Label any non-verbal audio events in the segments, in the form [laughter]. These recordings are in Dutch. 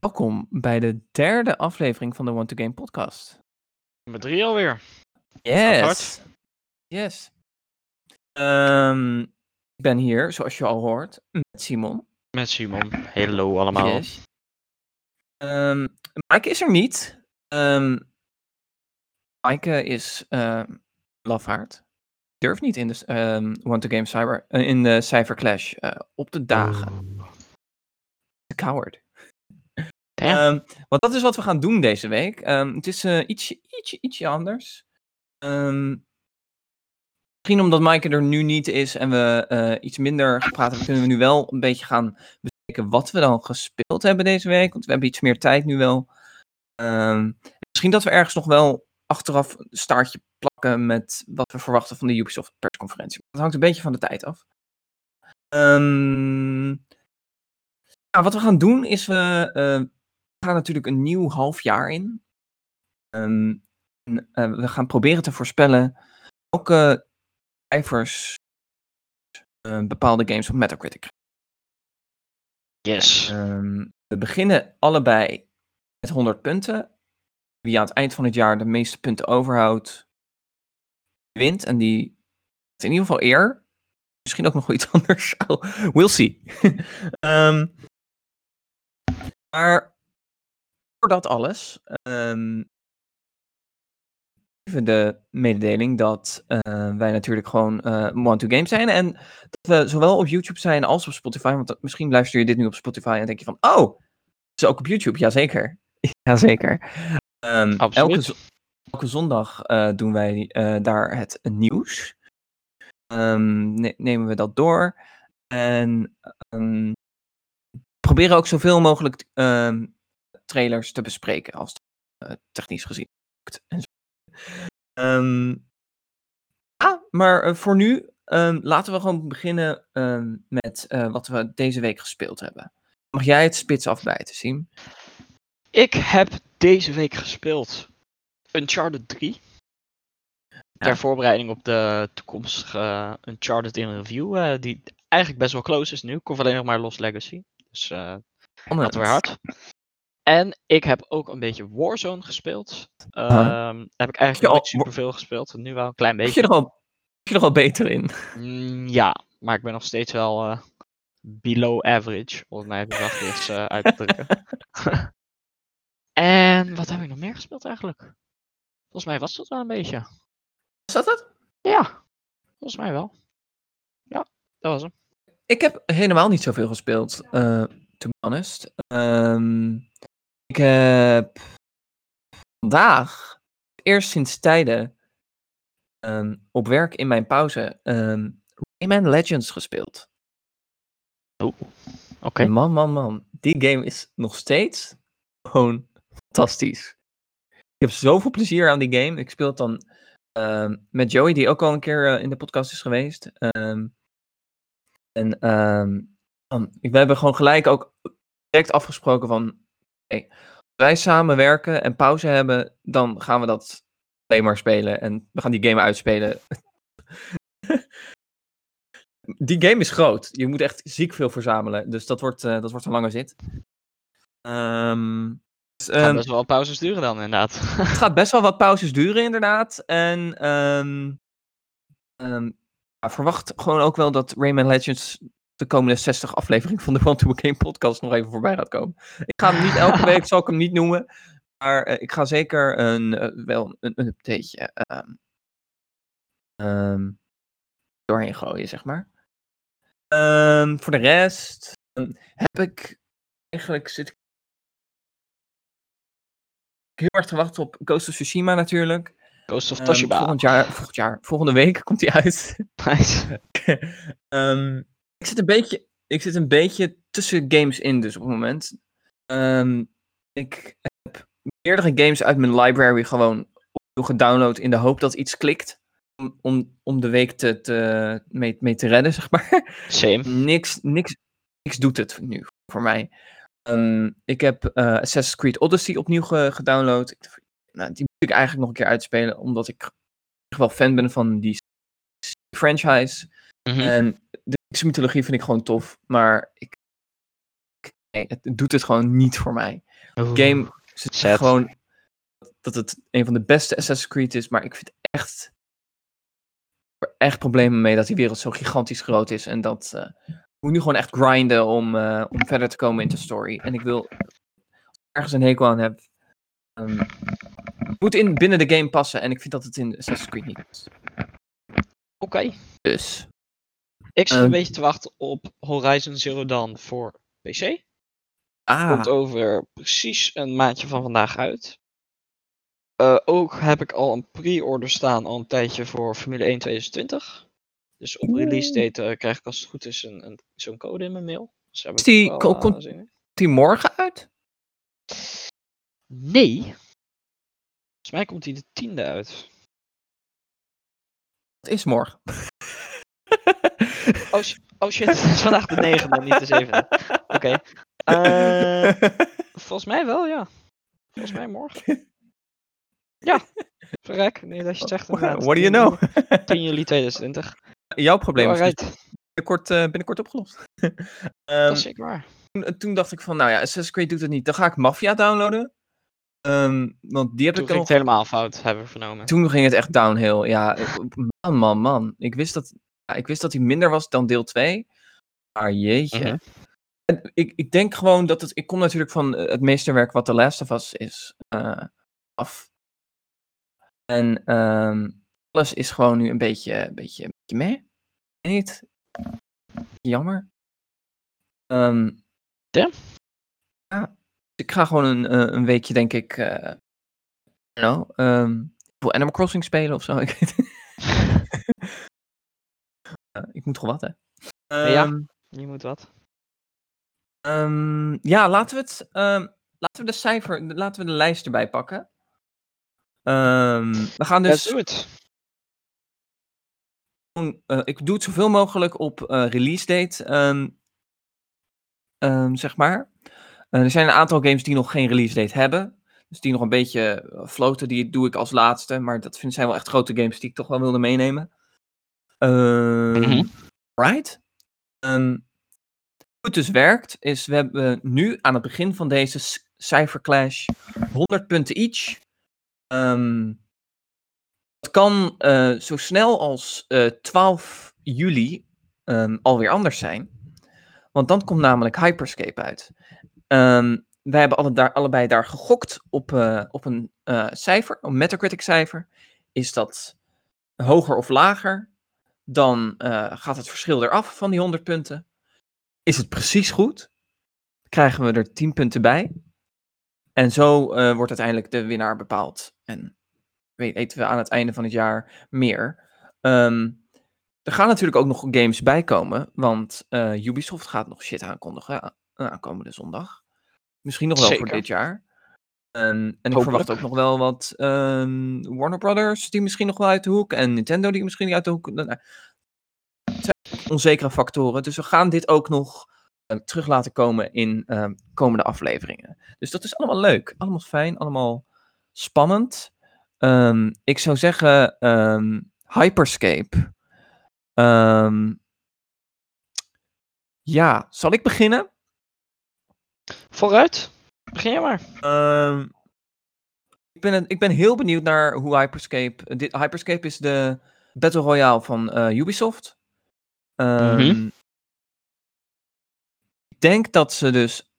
Welkom bij de derde aflevering van de One to Game podcast. Nummer drie alweer. Yes. Yes. Ehm, ik ben hier, zoals je al hoort, met Simon. Met Simon. Hallo allemaal. Yes. Ehm, Maaike is er niet. Ehm Maaike is ehm lafaard. Durft niet in de ehm One to Game cyber, eh, in de Cyber Clash eh, op de dagen. Oh. Coward. Damn. Ehm, want dat is wat we gaan doen deze week. Ehm, het is eh, ietsje, ietsje, ietsje anders. Ehm, misschien omdat Maaike er nu niet is en we eh, iets minder gepraat hebben, kunnen we nu wel een beetje gaan bespreken wat we dan gespeeld hebben deze week. Want we hebben iets meer tijd nu wel. Misschien dat we ergens nog wel achteraf een staartje plakken met wat we verwachten van de Ubisoft persconferentie. Dat hangt een beetje van de tijd af. Ehm, nou, wat we gaan doen is we eh, gaan natuurlijk een nieuw half jaar in. Ehm, en, eh, we gaan proberen te voorspellen welke cijfers eh, bepaalde games op Metacritic. Yes. Ehm, we beginnen allebei met 100 punten. Wie aan het eind van het jaar de meeste punten overhoudt, wint. En die heeft in ieder geval eer. Misschien ook nog wel iets [laughs] anders. Oh, we'll see. [laughs] Ehm, maar voor dat alles, ehm, even de mededeling dat eh, wij natuurlijk gewoon eh one-to-game zijn. En dat we zowel op YouTube zijn als op Spotify. Want dat- misschien luister je dit nu op Spotify en denk je van, oh, het is ook op YouTube. Jazeker. [laughs] Jazeker. Ehm elke, zo- elke zondag eh, doen wij eh, daar het nieuws. Ehm, ne- nemen we dat door. En ehm, proberen ook zoveel mogelijk ehm, trailers te bespreken als het eh, technisch gezien lukt. Ehm, ah, maar eh, voor nu ehm, laten we gewoon beginnen ehm, met eh, wat we deze week gespeeld hebben. Mag jij het spits afbijten, Siem? Ik heb deze week gespeeld Uncharted 3. Ter Ja. voorbereiding op de toekomstige Uncharted in review. eh, die eigenlijk best wel close is nu. Ik hoef alleen nog maar Lost Legacy. Dus eh gaat weer hard. En ik heb ook een beetje Warzone gespeeld. Ehm heb ik eigenlijk al- nooit superveel gespeeld. Nu wel een klein je beetje. er al, heb je er al beter in? Mm, ja, maar ik ben nog steeds wel eh, below average, om het mij even zachtjes eh uit te drukken. [laughs] en wat heb ik nog meer gespeeld eigenlijk? Volgens mij was dat wel een beetje. Is dat het? Ja, volgens mij wel. Ja, dat was hem. Ik heb helemaal niet zoveel gespeeld, eh to be honest. Ehm, ik heb vandaag, eerst sinds tijden, ehm, op werk in mijn pauze, ehm Rayman Legends gespeeld. Oké. En Man, man, man. Die game is nog steeds gewoon fantastisch. Ik heb zoveel plezier aan die game. Ik speel het dan ehm, met Joey, die ook al een keer eh, in de podcast is geweest. En we hebben gewoon gelijk ook direct afgesproken van... Als wij samenwerken en pauze hebben, dan gaan we dat alleen maar spelen. En we gaan die game uitspelen. [laughs] die game is groot. Je moet echt ziek veel verzamelen. Dus dat wordt, eh, dat wordt een lange zit. Ehm, dus, Gaat ehm, best wel pauzes duren dan inderdaad. [laughs] het gaat best wel wat pauzes duren, inderdaad. En ehm, ja, verwacht gewoon ook wel dat Rayman Legends de komende 60 afleveringen van de One to Game podcast nog even voorbij gaat komen. Ik ga hem niet elke week, [laughs] zal ik hem niet noemen. Maar eh, ik ga zeker een, eh, wel een, een updateje ehm, ehm, doorheen gooien, zeg maar. Ehm, voor de rest heb ik eigenlijk zit ik heel erg te wachten op Ghost of Tsushima natuurlijk. Ghost of Toshiba. volgend, jaar, volgend jaar, volgende week komt hij uit. Nice. [laughs] Ik, zit een beetje, ik zit een beetje tussen games in dus op het moment. Ehm, ik heb meerdere games uit mijn library gewoon opnieuw gedownload in de hoop dat iets klikt. Om, om, om de week te, te, mee, mee te redden, zeg maar. Same. [laughs] niks, niks, niks doet het nu voor mij. Ehm, ik heb eh, Assassin's Creed Odyssey opnieuw ge- gedownload. Ik dacht, nou, die moet ik eigenlijk nog een keer uitspelen, omdat ik echt wel fan ben van die franchise. Mhm. En mythologie vind ik gewoon tof, maar ik, ik nee, het doet het gewoon niet voor mij. Game is gewoon dat het een van de beste Assassin's Creed is, maar ik vind echt echt problemen mee dat die wereld zo gigantisch groot is en dat uh, moet nu gewoon echt grinden om, uh, om verder te komen in de story. En ik wil, als ik ergens een hekel aan heb, um, moet in binnen de game passen en ik vind dat het in Assassin's Creed niet is. Oké. Okay. Dus. Ik zit een beetje te wachten op Horizon Zero Dawn voor PC. Ah. Komt over precies een maandje van vandaag uit. Uh, ook heb ik al een pre-order staan al een tijdje voor Formule 1 2020. Dus op release date uh, krijg ik als het goed is een, een, zo'n code in mijn mail. Dus is die, wel, uh, komt die morgen uit? Nee. Volgens mij komt die de tiende uit. Het is morgen. [laughs] oh, oh shit, het is vandaag de negende, niet de zevende. Oké. Okay. Uh, volgens mij wel, ja. Volgens mij morgen. Ja, verrek. Nee, dat je het zegt What do you know? 10 juli 2020. Jouw probleem is dus binnenkort, uh, binnenkort opgelost. um, [laughs] dat is zeker waar. Toen, toen, dacht ik van, nou ja, Assassin's Creed doet het niet. Dan ga ik Mafia downloaden. Um, want die heb toen ik ging nog... het helemaal fout, hebben we vernomen. Toen ging het echt downhill. Ja, man, man, man. Ik wist dat, ik wist dat hij minder was dan deel 2. Maar jeetje. -huh. en ik, ik denk gewoon dat het... Ik kom natuurlijk van het meesterwerk wat The Last of Us is uh, af. En um, alles is gewoon nu een beetje, een beetje, een beetje meh. Niet? Jammer. Um, ja? Ja. Ik ga gewoon een, uh, een weekje, denk ik, uh, know, um, voor Animal Crossing spelen of zo. [laughs] Ik, uh, [laughs] ik moet toch wat, hè? Um, ja, je moet wat. Um, ja, laten we het. Um, laten we de cijfer. Laten we de lijst erbij pakken. Um, we gaan dus. Uh, ik doe het zoveel mogelijk op uh, release date, um, um, zeg maar. Uh, er zijn een aantal games die nog geen release date hebben. Dus die nog een beetje floten, die doe ik als laatste. Maar dat zijn wel echt grote games die ik toch wel wilde meenemen. Mm -hmm. Right. hoe het dus werkt, is we hebben nu aan het begin van deze cijferclash 100 punten each. Um, het kan uh, zo snel als uh, 12 juli um, alweer anders zijn. Want dan komt namelijk Hyperscape uit. Um, wij hebben alle daar, allebei daar gegokt op, uh, op een cijfer, een Metacritic cijfer. Is dat hoger of lager? Dan uh, gaat het verschil eraf van die 100 punten. Is het precies goed? Krijgen we er 10 punten bij. En zo wordt uiteindelijk de winnaar bepaald. En weten we aan het einde van het jaar meer. Um, er gaan natuurlijk ook nog games bij komen, want uh, Ubisoft gaat nog shit aankondigen aankomende zondag. Misschien nog wel Zeker. voor dit jaar. Um, en ik verwacht ook nog wel wat um, Warner Brothers, die misschien nog wel uit de hoek. En Nintendo, die misschien niet uit de hoek. Nou, het zijn onzekere factoren. Dus we gaan dit ook nog uh, terug laten komen in uh, komende afleveringen. Dus dat is allemaal leuk. Allemaal fijn. Allemaal spannend. Um, ik zou zeggen Hyperscape. Ja, zal ik beginnen? Vooruit. Begin je maar. ik, ben, ik ben heel benieuwd naar hoe Hyperscape... Dit, Hyperscape is de Battle Royale van uh, Ubisoft. Mm -hmm. Ik denk dat ze dus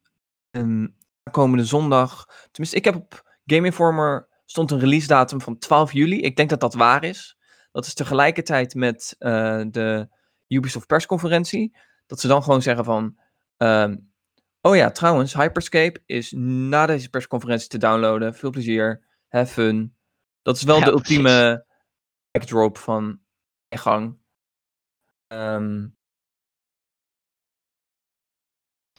komende zondag... Tenminste, ik heb op Game Informer stond een release datum van 12 juli. Ik denk dat dat waar is. Dat is tegelijkertijd met uh, de Ubisoft persconferentie. Dat ze dan gewoon zeggen van... Um, oh ja, trouwens, Hyperscape is na deze persconferentie te downloaden. Veel plezier. Have fun. Dat is wel ja, de ultieme backdrop van gang. Um,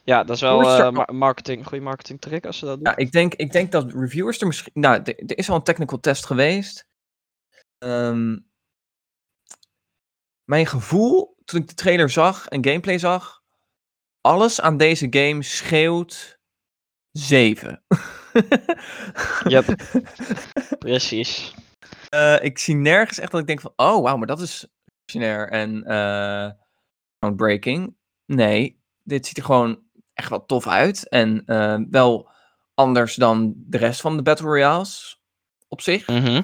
ja, dat is wel uh, marketing, goede marketing trick als ze dat doen. Ja, ik denk, ik denk dat reviewers er misschien... Nou, er is al een technical test geweest. Um, mijn gevoel, toen ik de trailer zag en gameplay zag... Alles aan deze game schreeuwt 7. yep, precies. Uh, ik zie nergens echt dat ik denk van... Oh, wauw, maar dat is visionair en uh, groundbreaking. Nee, dit ziet er gewoon echt wel tof uit. En eh, wel anders dan de rest van de Battle Royales op zich. Mhm.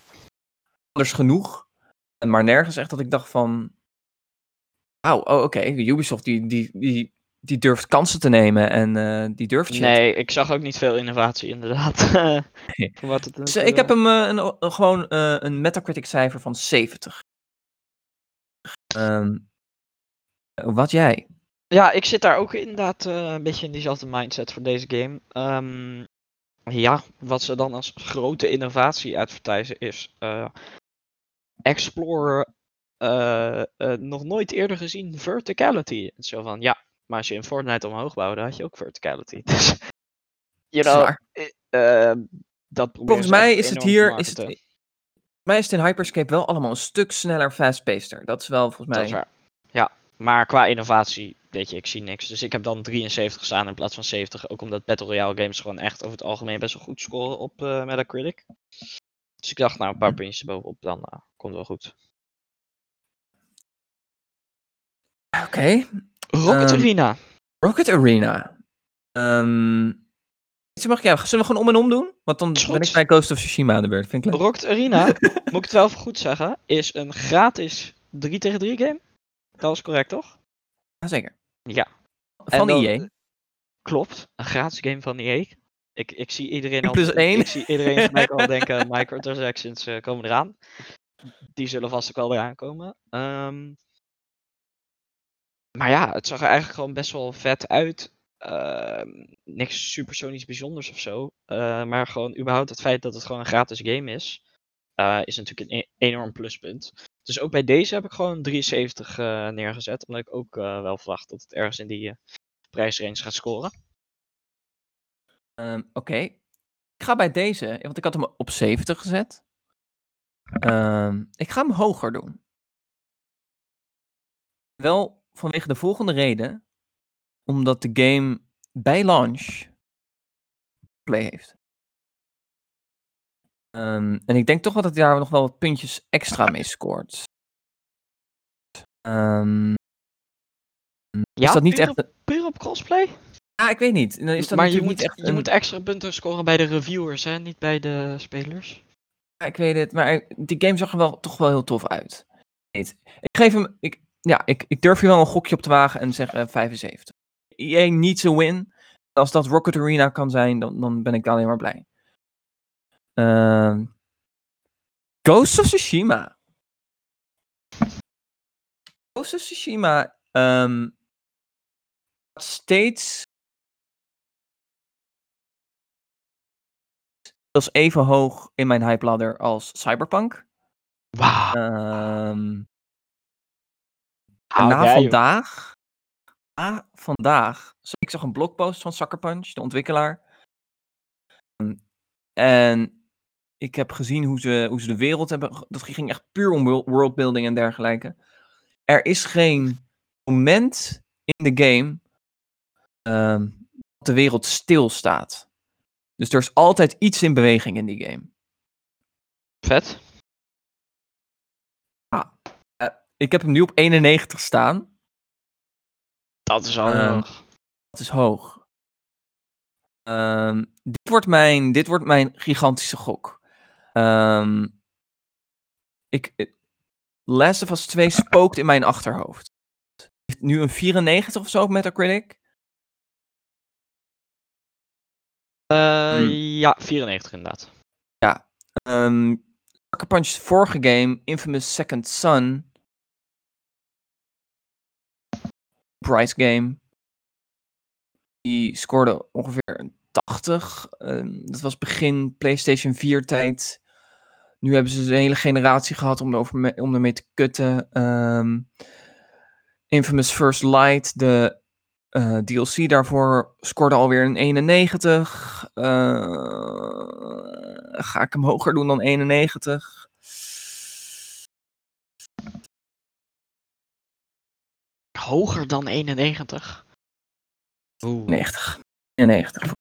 Anders genoeg. En Maar nergens echt dat ik dacht van... Wauw, oh, oké. Ubisoft die, die, die, die durft kansen te nemen en eh, die durft shit. Nee, ik zag ook niet veel innovatie inderdaad. [laughs] Wat het Dus, eh, ik heb hem eh, een, gewoon een Metacritic cijfer van 70. Ehm, wat jij? Ja, ik zit daar ook inderdaad een beetje in diezelfde mindset voor deze game. Ehm, ja, wat ze dan als grote innovatie advertisen is Explorer eh, nog nooit eerder gezien verticality. En zo van, ja, maar als je in Fortnite omhoog bouwde, had je ook verticality. [laughs] Dus, you know, eh, dat proberen Volgens mij is het hier... Is het, mij is het in Hyperscape wel allemaal een stuk sneller fast-paceder. Dat is wel volgens Dat is mij... waar. Ja, maar qua innovatie, weet je, ik zie niks. Dus ik heb dan 73 staan in plaats van 70. Ook omdat Battle Royale games gewoon echt over het algemeen best wel goed scoren op eh, Metacritic. Dus ik dacht, nou, een paar puntjes bovenop, dan eh, komt wel goed. Oké. Rocket Ehm, Arena. Rocket Arena. Ehm mag ik, ja, zullen we gewoon om en om doen? Want dan ben ik bij Ghost of Tsushima aan de beurt. Vind ik leuk. Rocket Arena, [laughs] moet ik het wel even goed zeggen, is een gratis 3 tegen 3 game. Dat is correct, toch? Jazeker. Ja, Van E dan- EA. klopt. Een gratis game van EA. Ik, ik zie iedereen al, plus één. ik zie iedereen gelijk al [laughs] denken, microtransactions eh, komen eraan. Die zullen vast ook wel eraan komen. Ehm, maar ja, het zag er eigenlijk gewoon best wel vet uit. Ehm, niks supersonisch bijzonders of zo. Eh, maar gewoon überhaupt het feit dat het gewoon een gratis game is, eh, is natuurlijk een e- enorm pluspunt. Dus ook bij deze heb ik gewoon 73 eh, neergezet. Omdat ik ook wel verwacht dat het ergens in die prijsrange gaat scoren. Ehm, Oké. Ik ga bij deze, want ik had hem op 70 gezet. Ehm, ik ga hem hoger doen. Wel vanwege de volgende reden. Omdat de game bij launch play heeft. Ehm, en ik denk toch wel dat hij daar nog wel wat puntjes extra mee scoort. Ehm, Ja, is dat niet puur echt... Op, puur op crossplay? Ja, ik weet niet. Is dat maar je moet, je moet extra punten scoren bij de reviewers, hè? niet bij de spelers. Ja, ik weet het, maar die game zag er wel, toch wel heel tof uit. Ik geef hem, ik, ja, ik, ik durf hier wel een gokje op te wagen en zeg eh, 75. EA needs a win. Als dat Rocket Arena kan zijn, dan, dan ben ik alleen maar blij. Ehm Ghost of Tsushima. Ghost of Tsushima ehm, steeds zelfs even hoog in mijn hype ladder als Cyberpunk. Ehm Hou na jij, vandaag, na vandaag, ik zag een blogpost van Sucker Punch, de ontwikkelaar. Ehm, En ik heb gezien hoe ze, hoe ze de wereld hebben. Dat ging echt puur om world- worldbuilding en dergelijke. Er is geen moment in de game ehm, dat de wereld stilstaat. Dus er is altijd iets in beweging in die game. Vet. Ik heb hem nu op 91 staan. Dat is al Ehm, hoog. Dat is hoog. Ehm, dit, wordt mijn, dit wordt mijn gigantische gok. Ehm, ik, eh, Last of Us 2 spookt in mijn achterhoofd. Nu een 94 of zo op Metacritic. Eh, hmm. Ja, 94 inderdaad. Sucker Punch's vorige game, Infamous Second Son. Price game. Die scoorde ongeveer een 80. Ehm, dat was begin PlayStation 4 tijd. Nu hebben ze een hele generatie gehad om, erover me- om ermee te kutten. Ehm, Infamous First Light, de eh, DLC daarvoor, scoorde alweer een 91. Eh, ga ik hem hoger doen dan 91? Hoger dan 91. Oeh. 90. 91.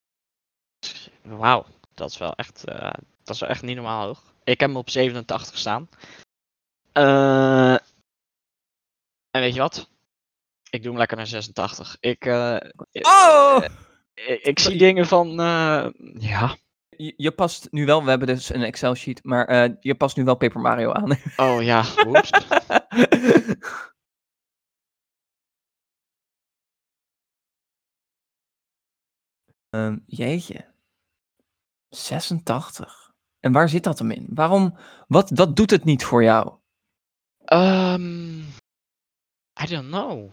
Wauw, dat is wel echt, eh, dat is wel echt niet normaal hoog. Ik heb hem op 87 staan. Eh, en weet je wat? Ik doe hem lekker naar 86. Ik, eh, Oh! Ik, ik zie dingen van, uh, ja. Je, je, past nu wel, we hebben dus een Excel-sheet, maar uh, je past nu wel Paper Mario aan. Oh ja, [laughs] um, jeetje. 86. En waar zit dat hem in? Waarom, wat, wat doet het niet voor jou? Um, I don't know.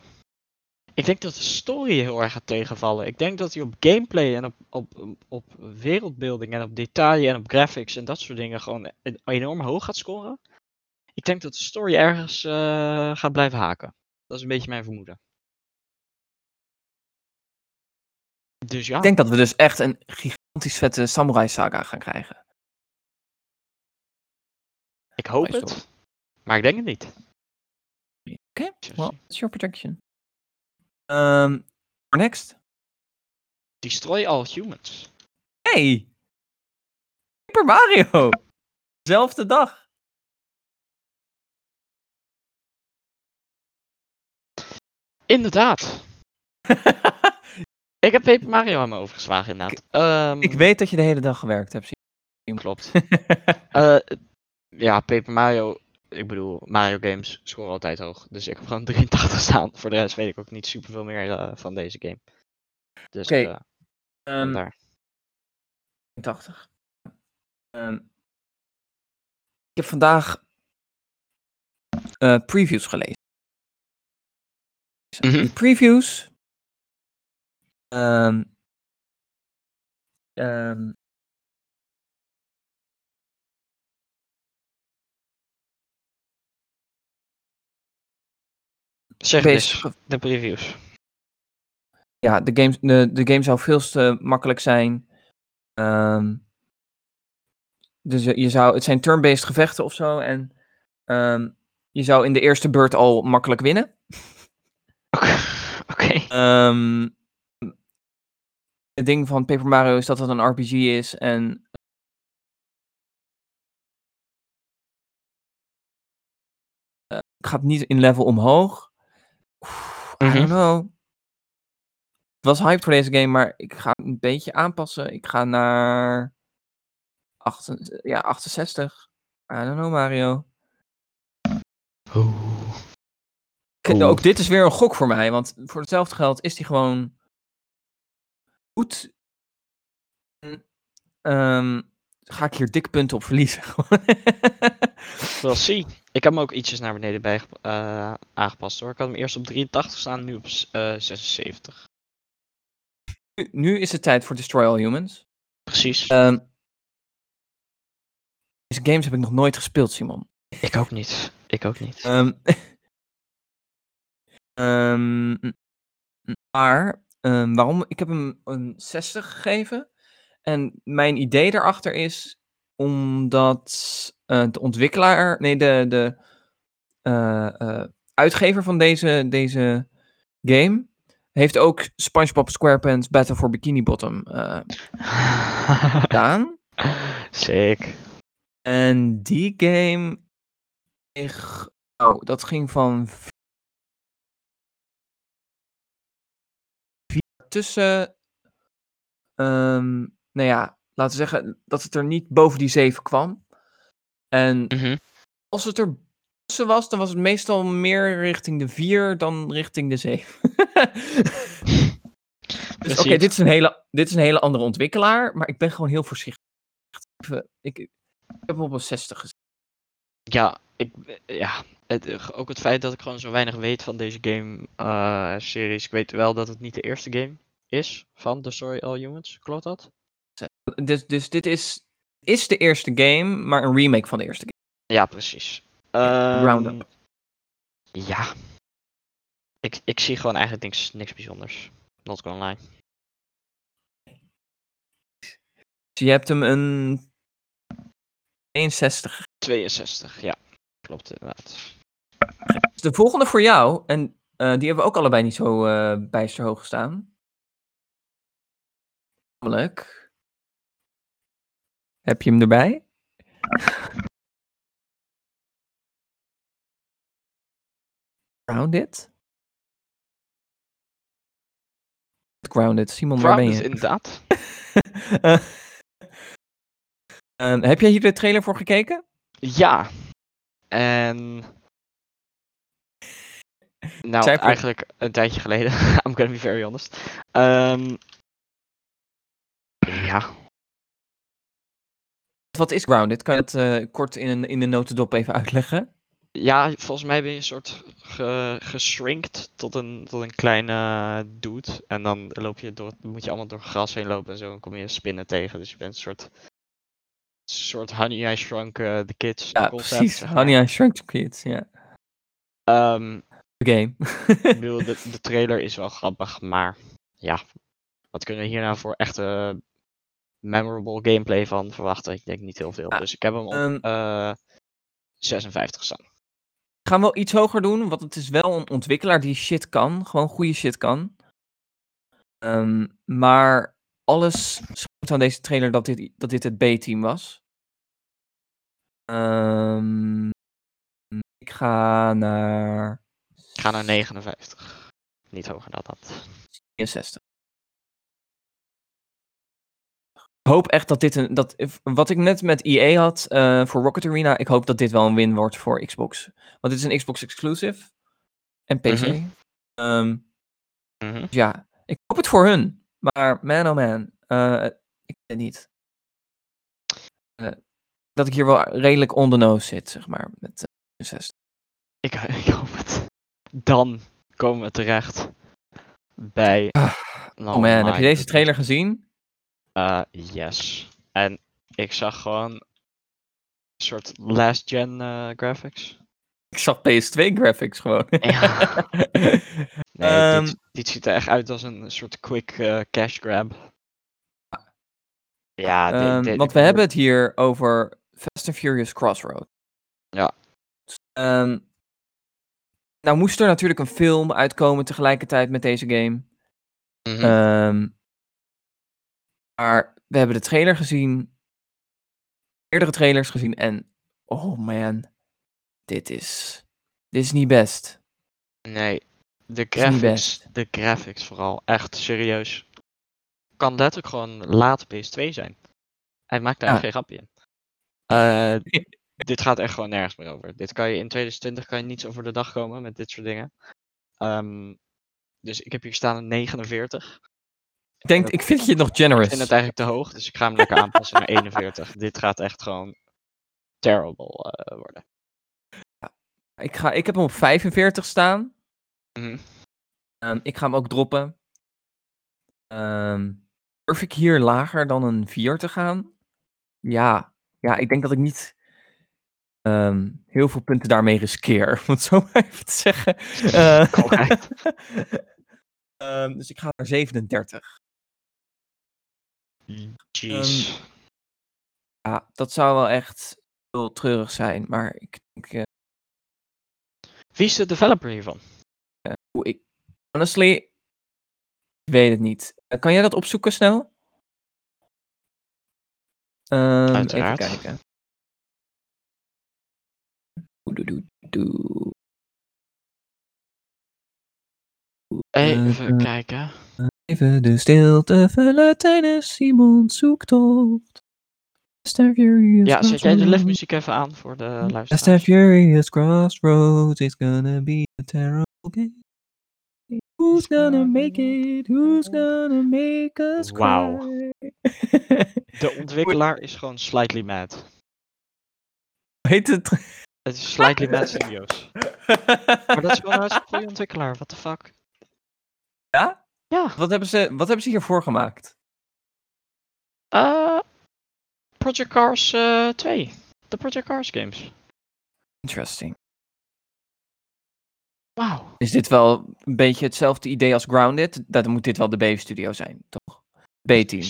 Ik denk dat de story heel erg gaat tegenvallen. Ik denk dat hij op gameplay en op, op, op wereldbeelding en op detail en op graphics en dat soort dingen gewoon enorm hoog gaat scoren. Ik denk dat de story ergens uh, gaat blijven haken. Dat is een beetje mijn vermoeden. Dus ja. Ik denk dat we dus echt een gigantisch vette samurai saga gaan krijgen. Ik hoop het, maar ik denk het niet. Oké, okay. well, it's your prediction. Um, next. Destroy all humans. Hey! Super Mario! Zelfde dag. Inderdaad. [laughs] ik heb Paper Mario aan me overgeslagen, inderdaad. Ik, um, ik, weet dat je de hele dag gewerkt hebt. Klopt. uh, [laughs] ja, Paper Mario ik bedoel, Mario games scoren altijd hoog. Dus ik heb gewoon [laughs] 83 staan. Voor de rest weet ik ook niet superveel meer uh, van deze game. Dus Oké. Okay. Uh, um, daar. 80. Um, ik heb vandaag uh, previews gelezen. Mm -hmm. Die previews. Um, um, Zeg eens, de previews. Ja, de game, de, de game zou veel te makkelijk zijn. Um, dus je zou, het zijn turn-based gevechten of zo. En je zou in de eerste beurt al makkelijk winnen. [laughs] Oké. Um, het ding van Paper Mario is dat het een RPG is. En uh, gaat niet in level omhoog. I don't mhm. know. Het was hype voor deze game, maar ik ga een beetje aanpassen. Ik ga naar 8, ja, 68. I don't know, Mario. Oh. Ook dit is weer een gok voor mij, want voor hetzelfde geld is die gewoon goed. Um, ga ik hier dik punten op verliezen. [laughs] We'll see. Ik heb hem ook ietsjes naar beneden bij, uh, aangepast hoor. Ik had hem eerst op 83 staan, nu op uh, 76. Nu, nu, is het tijd voor Destroy All Humans. Precies. Um, deze games heb ik nog nooit gespeeld, Simon. Ik ook niet. Ik ook niet. Um, um, [laughs] maar waarom? Ik heb hem een 60 gegeven. En mijn idee daarachter is omdat uh, de ontwikkelaar, nee, de, de uh, uh, uitgever van deze, deze game heeft ook SpongeBob SquarePants Battle for Bikini Bottom gedaan. [laughs] Sick. En die game, ik, oh, dat ging van tussen um, nou ja, laten we zeggen dat het er niet boven die 7 kwam. En mm-hmm. als het er tussen was, dan was het meestal meer richting de 4 dan richting de 7. [laughs] dus oké, okay, dit, is een hele, dit is een hele andere ontwikkelaar, maar ik ben gewoon heel voorzichtig. Ik, ik heb hem op een 60 gezet. Ja, ik, ja het, ook het feit dat ik gewoon zo weinig weet van deze game-series. Uh, ik weet wel dat het niet de eerste game is van The Story All Humans. Klopt dat? Dus, dus dit is, is de eerste game, maar een remake van de eerste game. Ja, precies. Um, Roundup. Ja. Ik, ik zie gewoon eigenlijk niks, niks bijzonders. Not gonna lie. Dus je hebt hem een 62. 62, ja. Klopt inderdaad. De volgende voor jou, en uh, die hebben we ook allebei niet zo uh, bijster hoog gestaan. Namelijk heb je hem erbij? Het Grounded. Simon, waar ben Grounded, je? inderdaad. [laughs] Ehm, heb jij hier de trailer voor gekeken? Ja. En. [laughs] Nou, eigenlijk een tijdje geleden. [laughs] I'm gonna be very honest. Ehm, ja. Wat is Grounded? Kan je het eh, kort in, een- in de notendop even uitleggen? Ja, volgens mij ben je een soort ge, geschrinkt tot een, tot een kleine dude. En dan loop je door, moet je allemaal door gras heen lopen en zo. En kom je spinnen tegen. Dus je bent een soort. soort Honey I Shrunk uh, the Kids. Ja, concept, precies. zeg maar. Honey, I Shrunk the Kids. Ja. Ehm, De game. ik bedoel, [laughs] de, de trailer is wel grappig, maar ja, wat kunnen we hier nou voor echte memorable gameplay van verwachten? Ik denk niet heel veel. Ja, Dus ik heb hem op ehm, eh 56 staan. We gaan wel iets hoger doen, want het is wel een ontwikkelaar die shit kan. Gewoon goede shit kan. Ehm, maar alles schrijft aan deze trailer dat dit, dat dit het B-team was. Ehm, ik ga naar Ik ga naar 59. Niet hoger dan dat. 63. Hoop echt dat dit een. Dat, wat ik net met EA had eh, voor Rocket Arena, ik hoop dat dit wel een win wordt voor Xbox. Want dit is een Xbox exclusive. En PC. Mhm. Ehm, Mhm. dus ja, ik hoop het voor hun. Maar man oh man, eh, ik weet het niet. Eh, dat ik hier wel redelijk on the nose zit, zeg maar. Met 60. Ik, [laughs] ik hoop het. Dan komen we terecht bij. Oh man, heb je deze trailer gezien? Eh, yes. En ik zag gewoon een soort last gen eh, graphics. Ik zag PS2 graphics gewoon. Ja. [laughs] Nee, Ehm, dit, dit ziet er echt uit als een soort quick eh, cash grab. Ja, dit- Ehm, dit- want we hebben het hier over Fast and Furious Crossroad. Ja. Ehm, nou moest er natuurlijk een film uitkomen tegelijkertijd met deze game. Ehm, maar we hebben de trailer gezien. Eerdere trailers gezien en oh man, dit is, dit is niet best. Nee, de graphics, de graphics vooral, echt serieus. Kan letterlijk gewoon laat PS2 zijn. Hij maakt daar Ja. geen grapje in. Eh, [laughs] dit gaat echt gewoon nergens meer over. Dit kan je in 2020 kan je niet zo voor de dag komen met dit soort dingen. Ehm, dus ik heb hier staan een 49. Ik denk, ik vind je nog Ik generous. vind het eigenlijk te hoog, dus ik ga hem lekker aanpassen naar 41. [laughs] Dit gaat echt gewoon terrible eh, worden. Ik, ga, ik heb hem op 45 staan. Mhm. Ehm, ik ga hem ook droppen. Ehm, durf ik hier lager dan een 4 te gaan? Ja, ja ik denk dat ik niet ehm, heel veel punten daarmee riskeer. [laughs] Om het zo maar even te zeggen. [laughs] Eh, dus ik ga naar 37. Jeez. Ja, dat zou wel echt heel treurig zijn. Maar ik denk, eh, Wie is de developer hiervan? hoe ik, honestly, ik weet het niet. Eh, kan jij dat opzoeken snel? Ehm, Uiteraard. Even kijken. Even kijken. Even de stilte vullen tijdens Simon's zoektocht. Fast and Furious Ja, zet jij de Crossroads. liftmuziek even aan voor de Fast and luisteraars? Furious Crossroads, it's gonna be a terrible game. Who's gonna make it? Who's gonna make us Wauw. cry? De ontwikkelaar is gewoon Slightly Mad. Heet het? Het is Slightly Mad Studios. [laughs] Maar dat is wel een goede ontwikkelaar, what the fuck. Ja? Ja, Wat hebben ze, wat hebben ze hiervoor gemaakt? eh Project Cars eh 2. De Project Cars games. Interesting. Wauw. Is dit wel een beetje hetzelfde idee als Grounded? Dan moet dit wel de B-studio zijn, toch? B-team.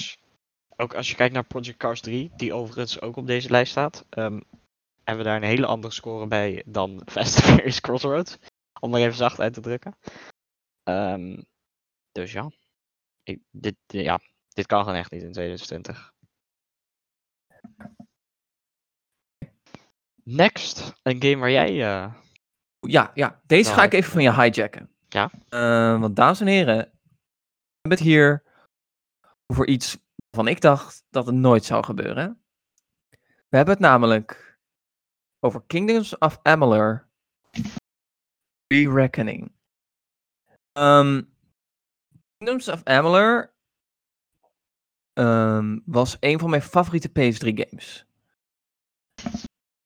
Ook als je kijkt naar Project Cars 3, die overigens ook op deze lijst staat, ehm, hebben we daar een hele andere score bij dan [laughs] Fast and Furious Crossroads. Om maar even zacht uit te drukken. Ehm, dus ja. Ik, dit, ja, dit kan gewoon echt niet in 2020. Next, een game waar jij. eh, Ja, ja. Deze Nou, ga ik even van je hijacken. Ja. Eh, want dames en heren, hebben het hier over iets waarvan ik dacht dat het nooit zou gebeuren. We hebben het namelijk over Kingdoms of Amalur Re-Reckoning. Um, Kingdoms of Amalur um, was een van mijn favoriete PS3 games.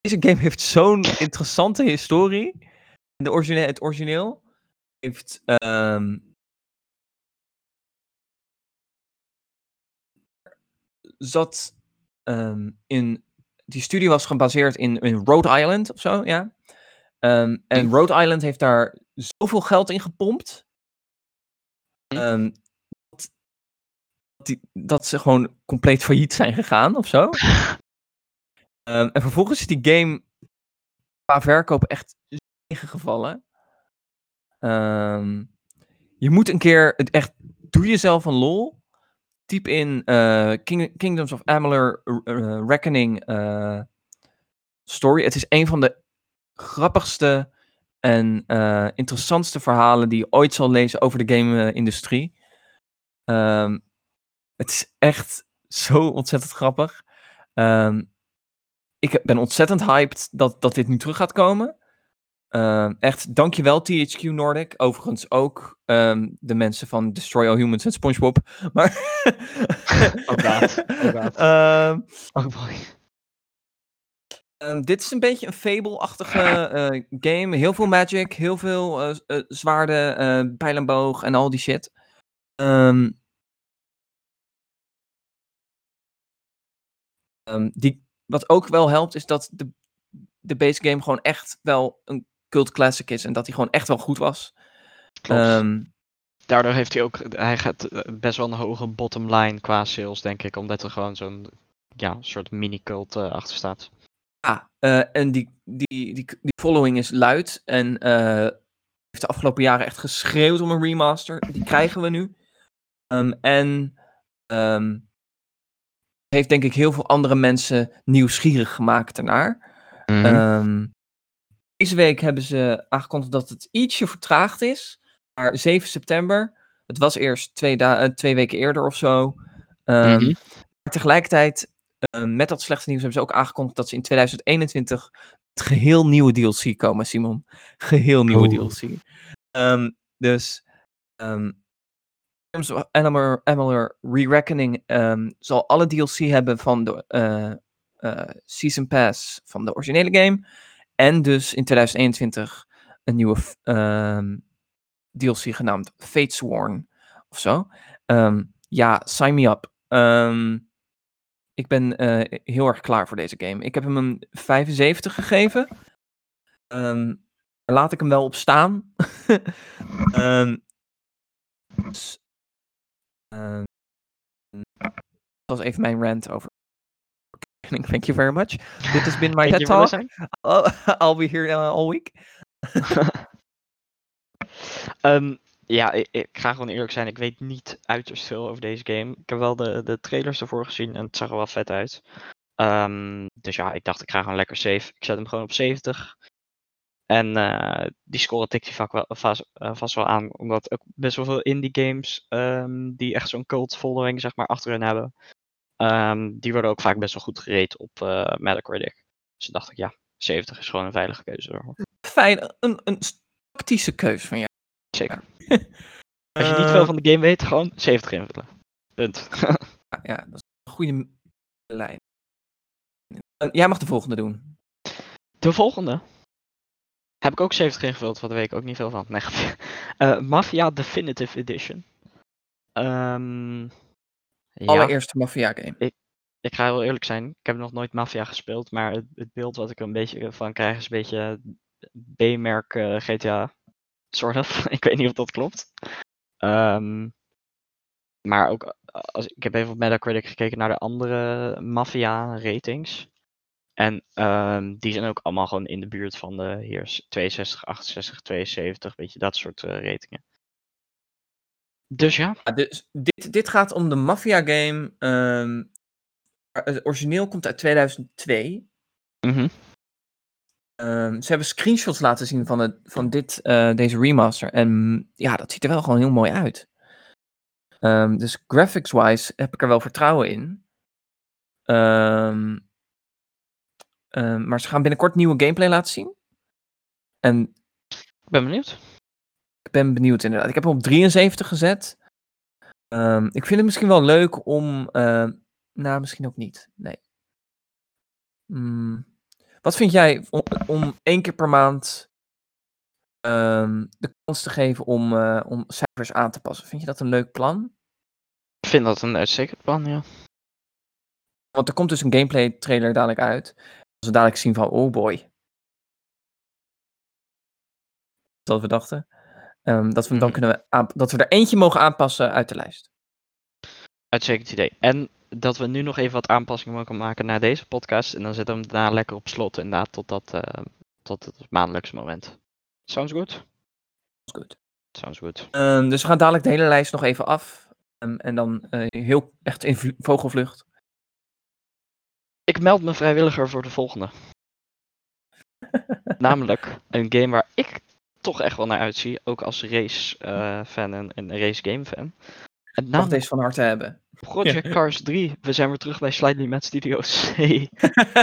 Deze game heeft zo'n interessante historie. De het origineel heeft um, zat um, in. Die studie was gebaseerd in, in Rhode Island of zo, ja. Um, en Rhode Island heeft daar zoveel geld in gepompt. Um, dat, die, dat ze gewoon compleet failliet zijn gegaan of zo. [laughs] en vervolgens is die game qua verkoop echt tegengevallen. je moet een keer het echt. Doe jezelf een lol typ in uh, King, Kingdoms of Amalur uh, Reckoning uh, story. Het is een van de grappigste en interessantste verhalen die je ooit zal lezen over de game-industrie. Um, het is echt zo ontzettend grappig. Um, ik ben ontzettend hyped dat, dat dit nu terug gaat komen. Uh, echt, dankjewel THQ Nordic. Overigens ook um, de mensen van Destroy All Humans en SpongeBob. Maar... oh god, oh god. Um, oh boy. Um, dit is een beetje een Fable-achtige uh, game. Heel veel magic, heel veel uh, uh, zwaarden, pijl en boog en al die shit. Um, die, wat ook wel helpt, is dat de, de base game gewoon echt wel een cult classic is en dat hij gewoon echt wel goed was. Um, Daardoor heeft hij ook, hij gaat eh, best wel een hoge bottom line qua sales, denk ik, omdat er gewoon zo'n ja, soort mini-cult achter staat. Ah, uh, en die, die, die, die following is luid en heeft de afgelopen jaren echt geschreeuwd om een remaster. Die krijgen we nu. Um, en um, heeft denk ik heel veel andere mensen nieuwsgierig gemaakt ernaar. Mm -hmm. Deze week hebben ze aangekondigd dat het ietsje vertraagd is. Maar 7 september. Het was eerst twee, uh, twee weken eerder of zo. Mm -hmm. Tegelijkertijd, uh, met dat slechte nieuws, hebben ze ook aangekondigd dat ze in 2021 het geheel nieuwe DLC komen, Simon. [laughs] Geheel nieuwe oh. DLC. Um, dus um, Animal, Animal Re-Reckoning zal alle DLC hebben van de uh, Season Pass van de originele game. En dus in 2021 een nieuwe DLC genaamd Fatesworn of zo. Ja, sign me up. Um, ik ben uh, heel erg klaar voor deze game. Ik heb hem een 75 gegeven. laat ik hem wel op staan. dus, [laughs] dat was even mijn rant over [laughs] Thank you very much. Dit has been my TED Talk. I'll, [laughs] I'll, be here uh, all week. Ja, ik, ik, ga gewoon eerlijk zijn. Ik weet niet uiterst veel over deze game. Ik heb wel de, de trailers ervoor gezien en het zag er wel vet uit. Um, dus ja, ik dacht ik ga gewoon lekker safe. Ik zet hem gewoon op 70. En uh, die score tikt hij wel, vast, uh, vast, wel aan. Omdat ook best wel veel indie games um, die echt zo'n cult following zeg maar achterin hebben. Um, die worden ook vaak best wel goed gereed op uh, Metacritic. Dus dan dacht ik, ja, 70 is gewoon een veilige keuze. Hoor. Fijn, een, een tactische keuze van jou. Zeker. [laughs] Als je niet veel van de game weet, gewoon 70 invullen. Punt. [laughs] ja, ja, dat is een goede lijn. Jij mag de volgende doen. De volgende? Heb ik ook 70 ingevuld, wat weet ik ook niet veel van. Nee, uh, [laughs] Mafia Definitive Edition. Um, Allereerste Mafia game. Ik, ik ga heel eerlijk zijn, ik heb nog nooit Mafia gespeeld, maar het, het beeld wat ik er een beetje van krijg is een beetje B-merk uh, eh, GTA. Soort of. [laughs] ik weet niet of dat klopt. Um, maar ook, als, ik heb even op Metacritic gekeken naar de andere Mafia ratings. En um, die zijn ook allemaal gewoon in de buurt van de hier 62, 68, 72, weet je, dat soort uh, ratingen. Dus ja. ja dus dit, dit gaat om de Mafia game. Um, het origineel komt uit 2002. Mm -hmm. Um, ze hebben screenshots laten zien van, het, van dit, uh, deze remaster. En ja, dat ziet er wel gewoon heel mooi uit. Um, dus graphics-wise heb ik er wel vertrouwen in. Um, um, maar ze gaan binnenkort nieuwe gameplay laten zien. En ik ben benieuwd. Ik ben benieuwd inderdaad. Ik heb hem op 73 gezet. ik vind het misschien wel leuk om. Uh, nou, misschien ook niet. Nee. Mm. Wat vind jij om, om één keer per maand de kans te geven om, uh, om cijfers aan te passen? Vind je dat een leuk plan? Ik vind dat een uitstekend plan, ja. Want er komt dus een gameplay trailer dadelijk uit. Als we dadelijk zien van, oh boy. Dat we dachten. Um, dat we dan mhm. kunnen dat we er eentje mogen aanpassen uit de lijst. Uitstekend idee. En dat we nu nog even wat aanpassingen mogen maken naar deze podcast. En dan zetten we hem daarna lekker op slot, inderdaad, tot, dat, uh, tot het maandelijkse moment. Sounds good? Sounds good. Sounds good. Um, dus we gaan dadelijk de hele lijst nog even af. Um, en dan uh, heel echt in vogelvlucht. Ik meld me vrijwilliger voor de volgende. [laughs] Namelijk een game waar ik toch echt wel naar uitzie. Ook als race-fan uh, en, en race-game-fan. En deze van harte hebben. Project Cars 3. We zijn weer terug bij Slightly Mad Studios [laughs] C.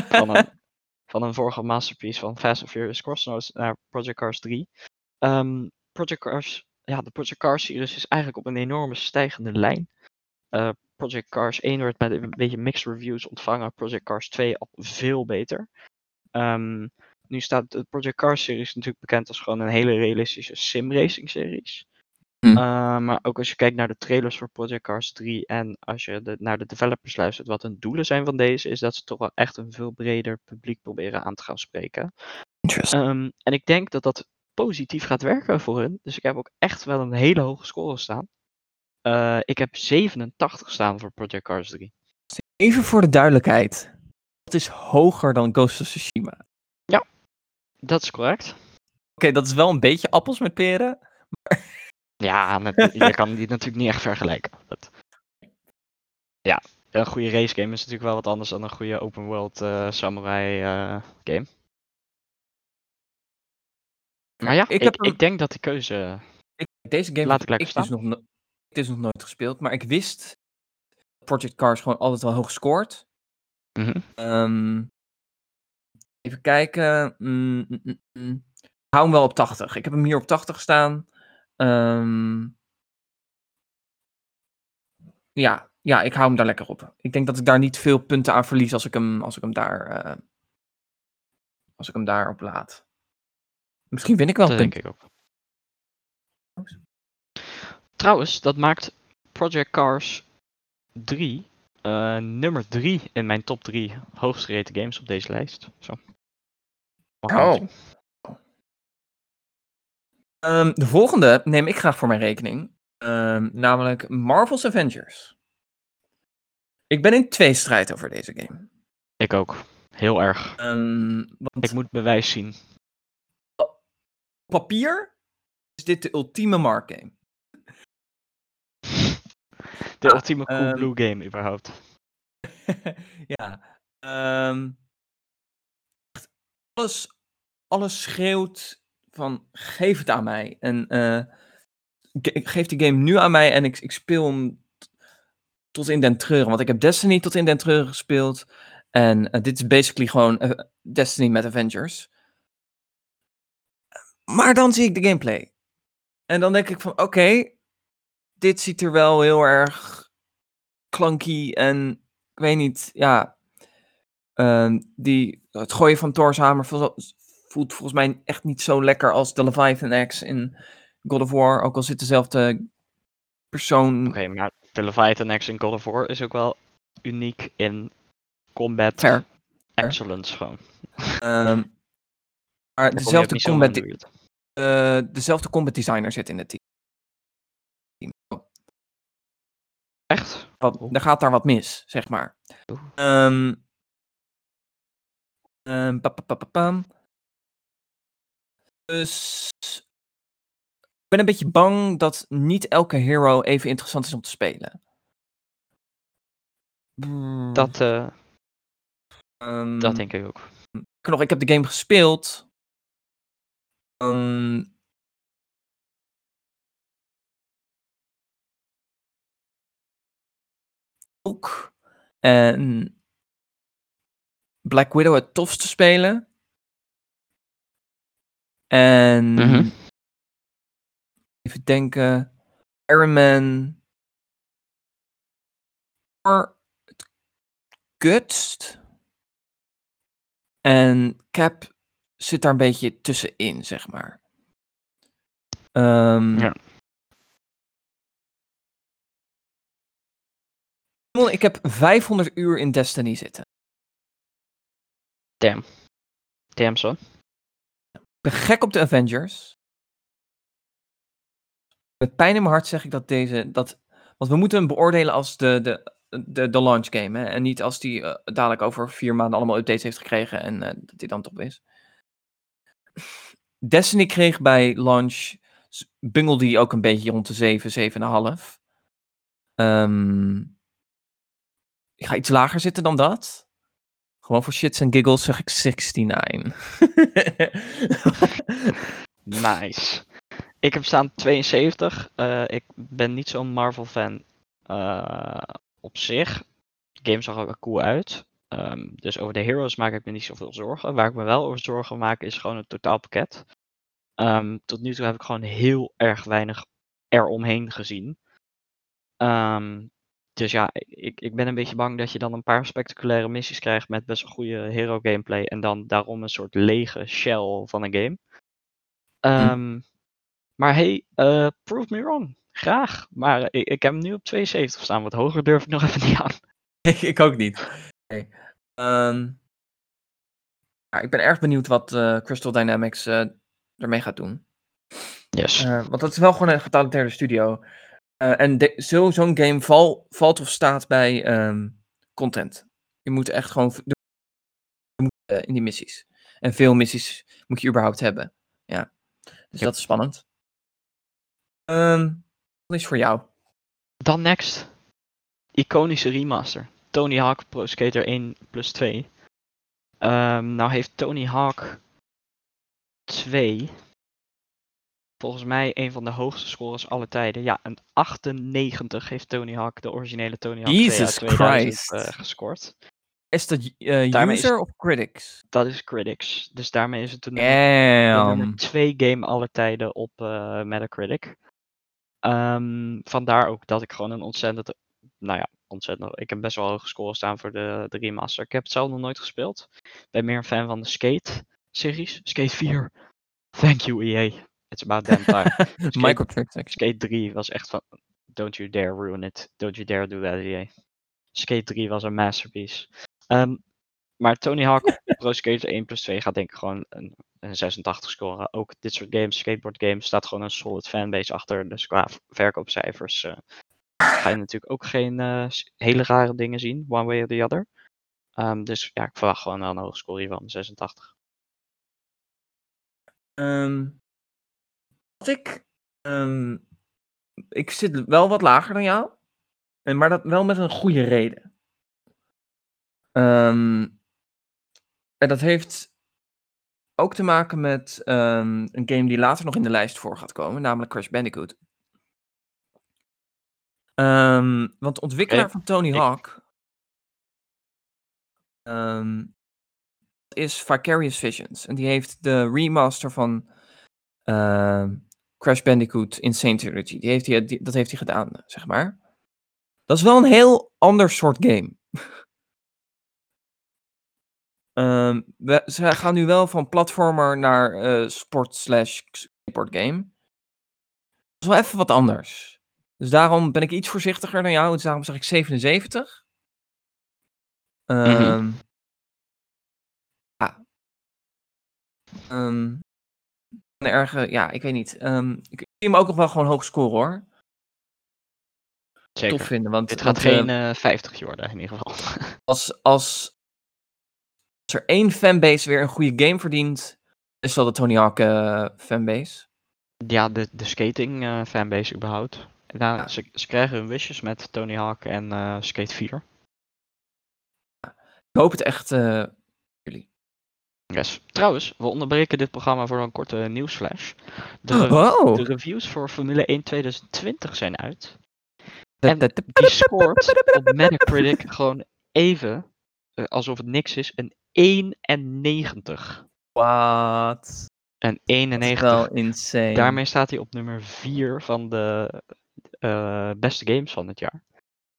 van, een, van een vorige masterpiece van Fast and Furious Crossroads naar Project Cars 3. Um, ehm, Project Cars, ja, de Project Cars series is eigenlijk op een enorme stijgende lijn. Uh, Project Cars 1 werd met een beetje mixed reviews ontvangen. Project Cars 2 al veel beter. Um, nu staat de Project Cars series natuurlijk bekend als gewoon een hele realistische sim racing series. Hm. Uh, maar ook als je kijkt naar de trailers voor Project Cars 3 en als je de, naar de developers luistert, wat hun doelen zijn van deze, is dat ze toch wel echt een veel breder publiek proberen aan te gaan spreken. Um, en ik denk dat dat positief gaat werken voor hun. Dus ik heb ook echt wel een hele hoge score staan. Uh, ik heb 87 staan voor Project Cars 3. Even voor de duidelijkheid. Dat is hoger dan Ghost of Tsushima. Ja, dat is correct. Oké, dat is wel een beetje appels met peren. [laughs] Maar... Ja, met, je kan die natuurlijk niet echt vergelijken. Dat... Ja, een goede race game is natuurlijk wel wat anders dan een goede open world uh, samurai uh, game. Maar ja, ik, ik, ik denk dat die keuze. Ik, deze game laat ik lekker ik dus nog, het is nog nooit gespeeld, maar ik wist Project Cars gewoon altijd wel hoog scoort. Mm -hmm. um, even kijken. Mm, mm, mm, hou hem wel op 80. Ik heb hem hier op 80 staan. Um, ja, ja, ik hou hem daar lekker op. Ik denk dat ik daar niet veel punten aan verlies als ik hem, als ik hem daar. Uh, als ik hem daarop laat. Misschien win ik wel. Dat denk ik ook. Trouwens, dat maakt Project Cars 3 uh, nummer 3 in mijn top 3 hoogst gereden games op deze lijst. Zo. Oh. Um, de volgende neem ik graag voor mijn rekening. Um, namelijk Marvel's Avengers. Ik ben in twee strijd over deze game. Ik ook. Heel erg. Um, want... Ik moet bewijs zien. Op papier is dit de ultieme Mark game. [laughs] De ah, ultieme Cool Blue game überhaupt. [laughs] ja. alles, alles schreeuwt van geef het aan mij. En uh, geef die game nu aan mij en ik, ik speel hem tot in den treuren. Want ik heb Destiny tot in den treuren gespeeld. En uh, dit is basically gewoon uh, Destiny met Avengers. Maar dan zie ik de gameplay. En dan denk ik van oké, dit ziet er wel heel erg clunky en ik weet niet, ja. Uh, die, het gooien van Thor's hamer voelt volgens mij echt niet zo lekker als de Leviathan X in God of War. Ook al zit dezelfde persoon. Oké, maar de Leviathan X in God of War is ook wel uniek in combat Fair. excellence gewoon. Um, maar dezelfde combat, uh, dezelfde combat designer zit in het team. Echt? Wat, er gaat daar wat mis, zeg maar. Um, um, pa, pa, pa, dus ik ben een beetje bang dat niet elke hero even interessant is om te spelen. Dat, uh, um, dat denk ik ook. Ik, nog, ik heb de game gespeeld. Um, Hulk en Black Widow het tofste spelen. En Mhm. even denken, Iron Man kutst. En Cap zit daar een beetje tussenin, zeg maar. Ehm, Ja. Ik heb 500 uur in Destiny zitten. Damn. Damn son. Ben gek op de Avengers. Met pijn in mijn hart zeg ik dat deze. Dat, want we moeten hem beoordelen als de, de, de, de launch game. Hè? En niet als die eh, dadelijk over vier maanden allemaal updates heeft gekregen en eh, dat hij dan top is. Destiny kreeg bij launch. bungelde die ook een beetje rond de 7, 7,5. Ehm ik ga iets lager zitten dan dat. Gewoon voor shits en giggles zeg ik 69. [laughs] Nice. Ik heb staan 72. Eh, ik ben niet zo'n Marvel fan eh, op zich. De game zag er wel cool uit. Ehm, dus over de heroes maak ik me niet zoveel zorgen. Waar ik me wel over zorgen maak is gewoon het totaalpakket. Ehm, tot nu toe heb ik gewoon heel erg weinig eromheen gezien. Ehm, dus ja, ik, ik ben een beetje bang dat je dan een paar spectaculaire missies krijgt met best wel goede hero gameplay. En dan daarom een soort lege shell van een game. Ehm, maar hey, eh, prove me wrong. Graag. Maar ik, ik heb hem nu op 72 staan. Wat hoger durf ik nog even niet aan. [laughs] ik, ook niet. Ehm, ja, ik ben erg benieuwd wat eh, Crystal Dynamics eh, ermee gaat doen. Yes. Want dat is wel gewoon een getalenteerde studio. Eh, en de- zo- zo'n game val, valt of staat bij ehm, content. Je moet echt gewoon eh, in die missies. En veel missies moet je überhaupt hebben. Ja. Dus Ja. dat is spannend. Ehm wat is voor jou? Dan next. Iconische remaster. Tony Hawk Pro Skater 1 plus 2. Ehm, nou heeft Tony Hawk 2 volgens mij een van de hoogste scores aller tijden. Ja, een 98 heeft Tony Hawk, de originele Tony Hawk 2 uit Jesus 2000 Christ. eh, gescoord. Is dat is- user of critics? Dat is Critics. Dus daarmee is het nummer 2 game aller tijden op eh, Metacritic. Ehm, vandaar ook dat ik gewoon een ontzettend, nou ja, ontzettend, ik heb best wel hoge score staan voor de, de remaster. Ik heb het zelf nog nooit gespeeld. Ik ben meer een fan van de Skate-series. Skate 4. Thank you EA. It's about damn time. Microtransactions. [laughs] Skate 3 was echt van, don't you dare ruin it. Don't you dare do that EA. Skate 3 was een masterpiece. Ehm, maar Tony Hawk [laughs] Pro Skater 1 plus 2 gaat denk ik gewoon een, een 86 scoren. Ook dit soort games, skateboard games, staat gewoon een solid fanbase achter. Dus qua verkoopcijfers eh, ga je natuurlijk ook geen eh, hele rare dingen zien, one way or the other. Ehm, dus ja, ik verwacht gewoon wel een hoge score hiervan, 86. Ehm, wat ik, ehm, ik zit wel wat lager dan jou, en maar dat wel met een goede reden. Ehm, en dat heeft ook te maken met ehm, een game die later nog in de lijst voor gaat komen, namelijk Crash Bandicoot. Want de ontwikkelaar van Tony ik- Hawk is Vicarious Visions. En die heeft de remaster van Crash Bandicoot Insane Trilogy. Die heeft hij, die- dat heeft hij gedaan, zeg maar. Dat is wel een heel ander soort game. [laughs] Ehm, we, ze gaan nu wel van platformer naar eh, sport slash game. Dat is wel even wat anders. Dus daarom ben ik iets voorzichtiger dan jou. Dus daarom zeg ik 77. Ehm Ja. Ehm, een erge, ja, ik weet niet. Ehm, ik zie hem ook nog wel gewoon hoog scoren hoor. Zeker. Tof vinden, want, Dit gaat want, eh, geen eh 50 worden in ieder geval. [laughs] als, als, als er één fanbase weer een goede game verdient, is wel de Tony Hawk eh, fanbase. ja, de, de skating eh, fanbase überhaupt. Nou, Ja. ze, ze krijgen hun wishes met Tony Hawk en eh, Skate 4. Ik hoop het echt. eh, jullie. Yes. Trouwens, we onderbreken dit programma voor een korte nieuwsflash. De, Oh, de reviews voor Formule 1 2020 zijn uit. En die scoort op Metacritic gewoon even, uh, alsof het niks is, een 91. Wat? Een 91. wel insane. Daarmee staat hij op nummer 4 van de uh, beste games van het jaar.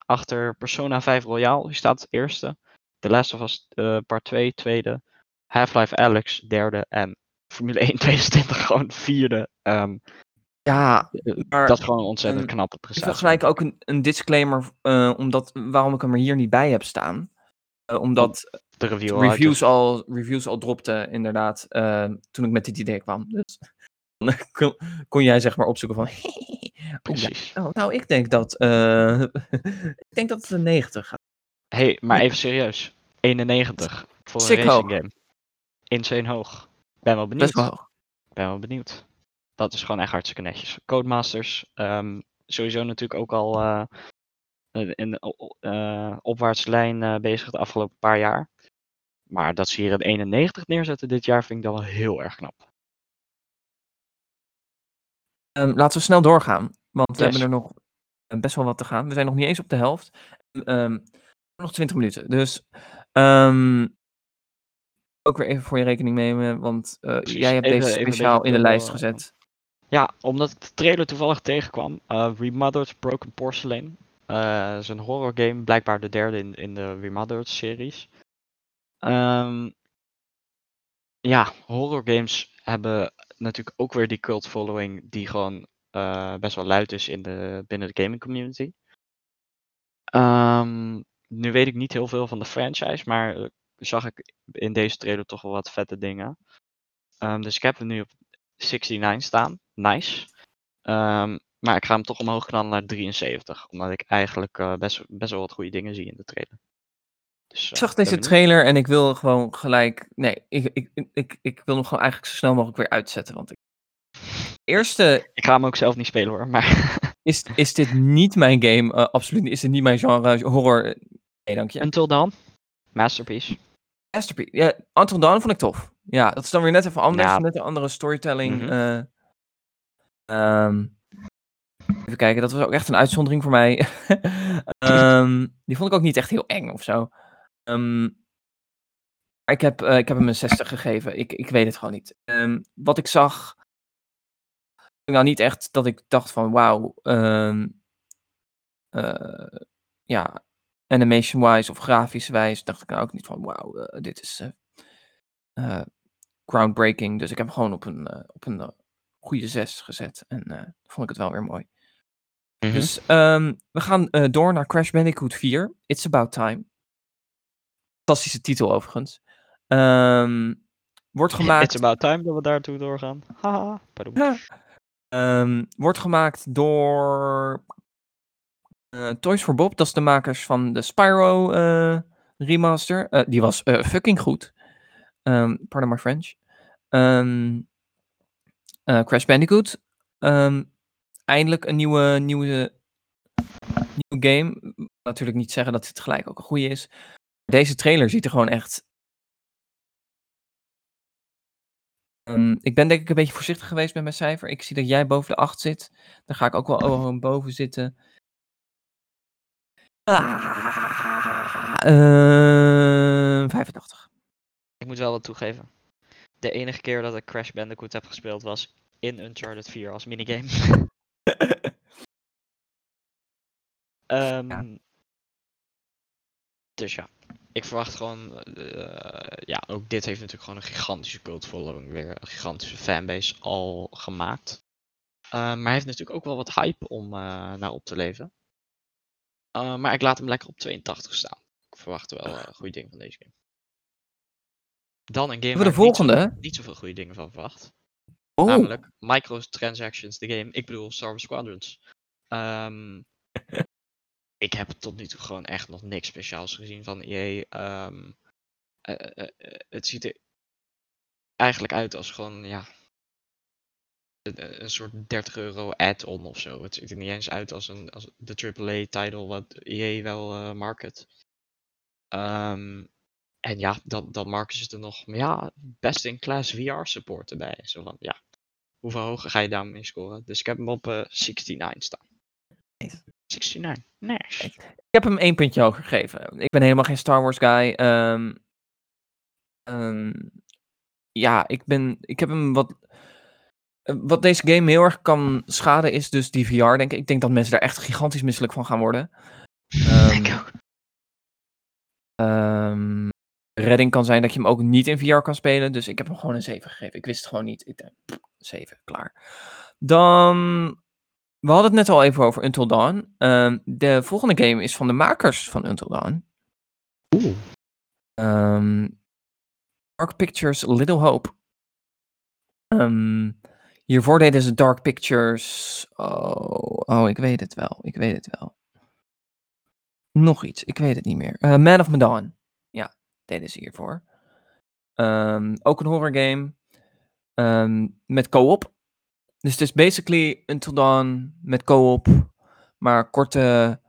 Achter Persona 5 Royale, die staat het eerste. The Last of Us uh, Part 2, tweede. Half-Life Alex, derde. En Formule 1 2020 [laughs] gewoon vierde. Um, ja, maar, dat is gewoon een ontzettend knappe prestatie. Ik wil gelijk ook een, een disclaimer, uh, omdat, waarom ik hem er hier niet bij heb staan. Uh, omdat de review reviews, al, reviews al dropten, inderdaad, uh, toen ik met dit idee kwam. Dus [laughs] kon, kon jij zeg maar opzoeken van... [laughs] Precies. Oh, nou, ik denk dat, ik denk dat het een 90 gaat. hey, maar even serieus. 91 voor een racing game. Insane hoog. Ben wel benieuwd. Best wel hoog. Ben wel benieuwd. Dat is gewoon echt hartstikke netjes. Codemasters, um, sowieso natuurlijk ook al uh, in de uh, opwaartse lijn uh, bezig de afgelopen paar jaar. Maar dat ze hier een 91 neerzetten dit jaar vind ik dan wel heel erg knap. Um, laten we snel doorgaan, want we hebben er nog best wel wat te gaan. We zijn nog niet eens op de helft. Um, nog 20 minuten. Dus um, ook weer even voor je rekening nemen, want uh, jij hebt Even- deze speciaal in de lijst uh, gezet. Ja, omdat ik de trailer toevallig tegenkwam. Uh, Remothered Broken Porcelain. Uh, dat is een horror game, blijkbaar de derde in, in de Remothered series. Ehm, ja, horror games hebben natuurlijk ook weer die cult following die gewoon uh, best wel luid is in de, binnen de gaming community. Ehm, nu weet ik niet heel veel van de franchise, maar zag ik in deze trailer toch wel wat vette dingen. Um, dus ik heb hem nu op 69 staan. Nice. Um, maar ik ga hem toch omhoog knallen naar 73. Omdat ik eigenlijk uh, best, best wel wat goede dingen zie in de trailer. Dus, Ik zag deze trailer en ik wil gewoon gelijk. Nee, ik, ik, ik, ik, wil hem gewoon eigenlijk zo snel mogelijk weer uitzetten. Want ik. [laughs] Eerste. Ik ga hem ook zelf niet spelen hoor. Maar [laughs] is, is dit niet mijn game? Uh, absoluut niet. Is dit niet mijn genre horror? Nee, dank je. Until Dawn. Masterpiece. Masterpiece. Ja, Until Dawn vond ik tof. Ja, dat is dan weer net even anders. Ja. Net een andere storytelling. Mhm. Uh, um, even kijken, dat was ook echt een uitzondering voor mij. um, [laughs] die vond ik ook niet echt heel eng of zo. Um, ik, heb, uh, ik heb hem een 60 gegeven. Ik, ik weet het gewoon niet. wat ik zag. Nou, niet echt dat ik dacht van wauw. uh, ja, animation-wise of grafisch-wijs dacht ik nou ook niet van wauw, uh, dit is uh, groundbreaking. Dus ik heb hem gewoon op een, op een goede 6 gezet en vond ik het wel weer mooi. Mhm. Dus um, we gaan door naar Crash Bandicoot 4, It's About Time. Fantastische titel overigens. Um, wordt gemaakt... It's About Time dat we daartoe doorgaan. Haha, pardon. um, wordt gemaakt door Toys for Bob, dat is de makers van de Spyro uh, remaster. Uh, die was fucking goed. Um, pardon my French. Um, Crash Bandicoot. Um, eindelijk een nieuwe, nieuwe, nieuwe game. Natuurlijk niet zeggen dat het gelijk ook een goede is. Deze trailer ziet er gewoon echt. ik ben denk ik een beetje voorzichtig geweest met mijn cijfer. Ik zie dat jij boven de 8 zit. Daar ga ik ook wel boven zitten. Ah, uh, 85. Ik moet wel wat toegeven. De enige keer dat ik Crash Bandicoot heb gespeeld was in Uncharted 4 als minigame. um, [laughs] ja. Dus ja, ik verwacht gewoon. Uh, ja, ook dit heeft natuurlijk gewoon een gigantische cult following weer. Een gigantische fanbase al gemaakt. Uh, maar hij heeft natuurlijk ook wel wat hype om uh, naar op te leven. Uh, maar ik laat hem lekker op 82 staan. Ik verwacht wel uh, goede dingen van deze game. Dan een game Voor de volgende? Niet, zo, niet zoveel goede dingen van verwacht. Oh. Namelijk microtransactions, de game. Ik bedoel Star Wars Squadrons. Um, [laughs] ik heb tot nu toe gewoon echt nog niks speciaals gezien van EA. Um, uh, het ziet er eigenlijk uit als gewoon, ja, een, een soort 30 euro add-on of zo. Het ziet er niet eens uit als, een, als de AAA-title wat EA wel uh, market. Um, en ja, dan, dan marken ze er nog maar ja, best in class VR support erbij. Zo van, ja, hoeveel hoger ga je daarmee scoren? Dus ik heb hem op uh, 69 staan. 69. Nice. Ik heb hem één puntje hoger gegeven. Ik ben helemaal geen Star Wars guy. Ehm, ehm, ja, ik, ben, ik heb hem wat. Eh, Wat deze game heel erg kan schaden is dus die VR, denk ik. Ik denk dat mensen daar echt gigantisch misselijk van gaan worden. Ehm, Ik ook. Ehm, redding kan zijn dat je hem ook niet in VR kan spelen. Dus ik heb hem gewoon een 7 gegeven. Ik wist het gewoon niet. Ik denk, pff, 7, klaar. Dan. We hadden het net al even over Until Dawn. Ehm, de volgende game is van de makers van Until Dawn. Oeh. Ehm, Dark Pictures Little Hope. Ehm, hiervoor deden ze Dark Pictures. Oh, oh, ik weet het wel. Ik weet het wel. Nog iets, ik weet het niet meer. Eh, Man of Medan. Ja, deden ze hiervoor. Ehm, ook een horror game. Ehm, met co-op. Dus het is basically Until Dawn met co-op. Maar korte,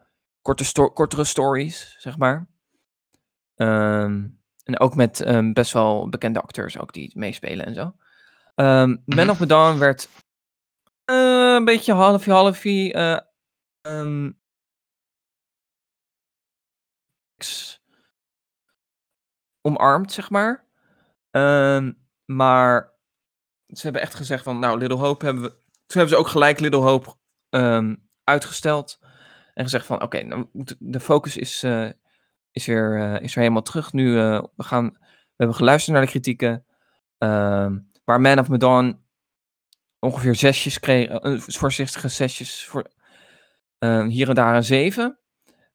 korte sto- kortere stories, zeg maar. Ehm, en ook met best wel bekende acteurs ook die meespelen en zo. Ehm Man of Medan werd eh, een beetje halfje. eh ehm, omarmd, zeg maar. Ehm, maar ze hebben echt gezegd van, nou, Little Hope hebben we... Toen hebben ze ook gelijk Little Hope uitgesteld. En gezegd van, oké, nou, de- focus is, eh, is, weer, is weer helemaal terug. Nu, eh, we, gaan, we hebben geluisterd naar de kritieken. Ehm, waar Man of Medan ongeveer zesjes kreeg, eh, een voorzichtige zesjes, voor, ehm, hier en daar een zeven.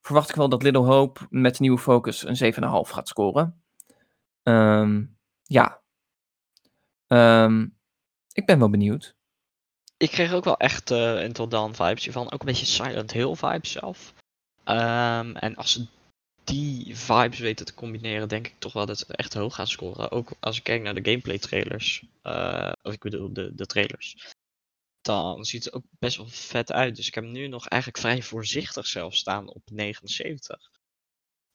Verwacht ik wel dat Little Hope met nieuwe focus een 7,5 gaat scoren. Ehm, ja. Ehm, ik ben wel benieuwd. Ik kreeg ook wel echt eh Until Dawn vibes hiervan. Ook een beetje Silent Hill vibes zelf. Ehm, en als die vibes weten te combineren, denk ik toch wel dat ze echt hoog gaan scoren. Ook als ik kijk naar de gameplay trailers. eh, of ik bedoel de, de trailers. Dan ziet het ook best wel vet uit. Dus ik heb hem nu nog eigenlijk vrij voorzichtig zelf staan op 79.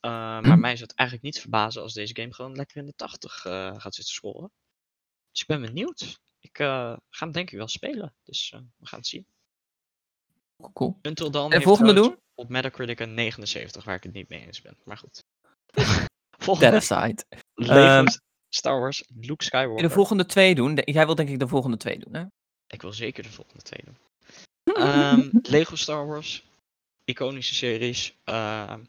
Eh, maar mij zou het eigenlijk niet verbazen als deze game gewoon lekker in de 80 eh, gaat zitten scoren. Dus ik ben benieuwd. Ik ga hem denk ik wel spelen. Dus we gaan het zien. Cool. Until Dawn En volgende doen? Op Metacritic een 79, waar ik het niet mee eens ben. Maar goed. [laughs] Volgende. aside. [laughs] Lego Ehm, Star Wars Luke Skywalker. De volgende twee doen. Jij wil denk ik de volgende twee doen, hè? Ik wil zeker de volgende twee doen. [laughs] Ehm, Lego Star Wars. Iconische series. Ehm,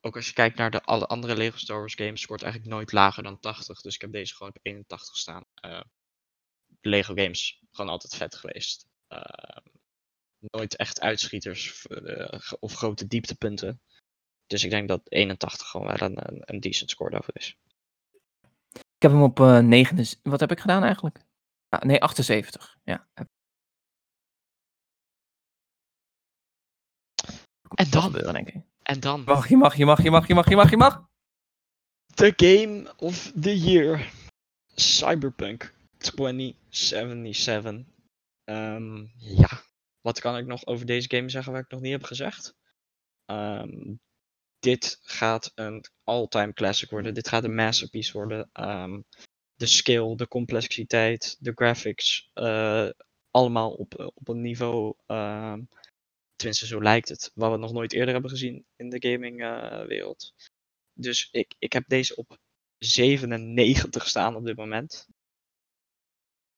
ook als je kijkt naar de alle andere Lego Star Wars games, scoort eigenlijk nooit lager dan 80. Dus ik heb deze gewoon op 81 staan. Eh, Lego games, gewoon altijd vet geweest. Ehm, nooit echt uitschieters eh, of grote dieptepunten. Dus ik denk dat 81 gewoon wel een, een, een decent score daarvoor is. Ik heb hem op eh 9. Wat heb ik gedaan eigenlijk? Ah, nee, 78. Ja. En dan, gebeuren, denk ik. en dan Mag, je mag, je mag, je mag, je mag, je mag, je mag. The Game of the Year. Cyberpunk 2077. Ehm, ja, wat kan ik nog over deze game zeggen waar ik nog niet heb gezegd? Ehm, dit gaat een all-time classic worden. Dit gaat een masterpiece worden. Ehm, de skill, de complexiteit, de graphics, eh, allemaal op, eh, op een niveau. ehm, tenminste, zo lijkt het. Wat we nog nooit eerder hebben gezien in de gamingwereld. Dus ik, ik heb deze op 97 staan op dit moment.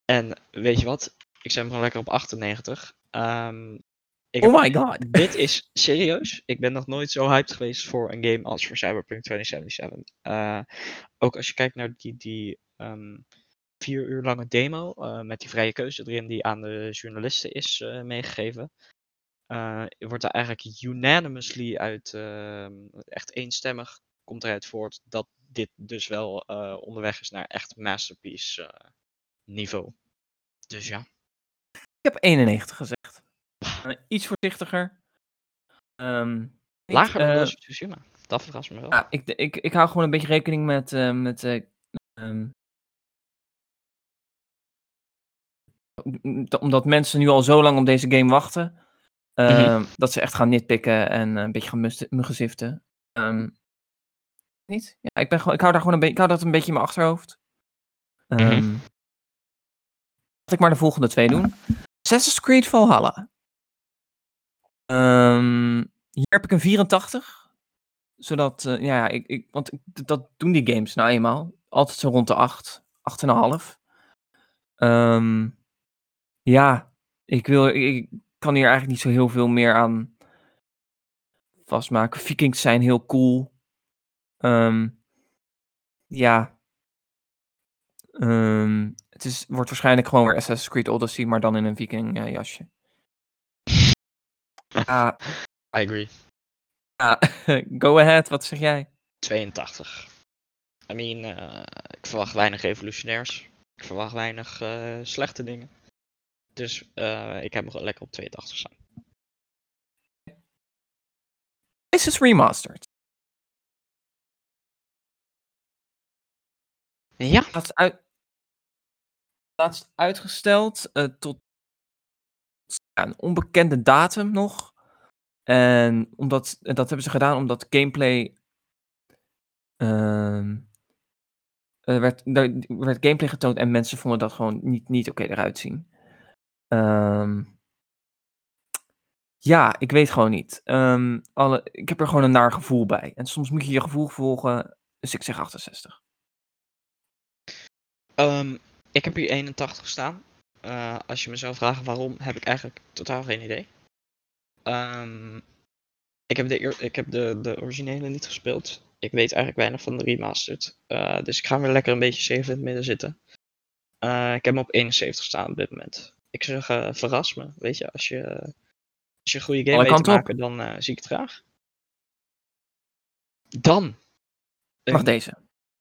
En weet je wat? Ik zet hem gewoon lekker op 98. Ehm, ik Oh my god. [laughs] dit is serieus. Ik ben nog nooit zo hyped geweest voor een game als voor Cyberpunk 2077. Eh, ook als je kijkt naar die, die ehm, vier uur lange demo eh, met die vrije keuze erin die aan de journalisten is eh, meegegeven. wordt er eigenlijk unanimously uit, ehm, echt eenstemmig, komt eruit voort dat dit dus wel onderweg is naar echt masterpiece niveau. Dus ja. Ik heb 91 gezegd. Eh, iets voorzichtiger. Ehm, Lager dan eh, Ghost of Tsushima. Dat verrast me wel. Ja, ik, ik, ik hou gewoon een beetje rekening met. eh, met eh, ehm, omdat mensen nu al zo lang op deze game wachten. ehm, Dat ze echt gaan nitpikken en een beetje gaan muggenziften. Ehm, niet? Ja, ik, ben gewoon, ik, hou daar gewoon een beetje, ik hou dat een beetje in mijn achterhoofd. Ehm, Laat ik maar de volgende twee doen. Assassin's Creed Valhalla. Um, hier heb ik een 84. Zodat, uh, ja, ik, ik, want dat doen die games nou eenmaal. Altijd zo rond de 8, 8,5. Um, ja, ik, wil, ik kan hier eigenlijk niet zo heel veel meer aan vastmaken. Vikings zijn heel cool. Um, ja. Um, het is, wordt waarschijnlijk gewoon weer Assassin's Creed Odyssey, maar dan in een viking uh, jasje. Ja. I agree. Ja, [laughs] go ahead, wat zeg jij? 82. I mean, uh, ik verwacht weinig revolutionairs. Ik verwacht weinig uh, slechte dingen. Dus uh, ik heb hem lekker op 82 staan. Is is remastered. Ja. Laatst, uit, laatst uitgesteld uh, een onbekende datum nog. En omdat, dat hebben ze gedaan omdat gameplay. Uh, er werd, er werd gameplay getoond en mensen vonden dat gewoon niet, niet oké eruit zien. Um, ja, ik weet gewoon niet. Um, alle, ik heb er gewoon een naar gevoel bij. En soms moet je je gevoel volgen. Dus ik zeg 68. Um, ik heb hier 81 staan. Uh, als je me zou vragen waarom, heb ik eigenlijk totaal geen idee. Um, ik heb, de, ik heb de, de originele niet gespeeld. Ik weet eigenlijk weinig van de remastered. Uh, dus ik ga weer lekker een beetje 7 in het midden zitten. Uh, ik heb hem op 71 staan op dit moment. Ik zeg, verras me. Weet je, als je, als je een goede game weet te maken, dan zie ik het graag. Dan. Mag deze.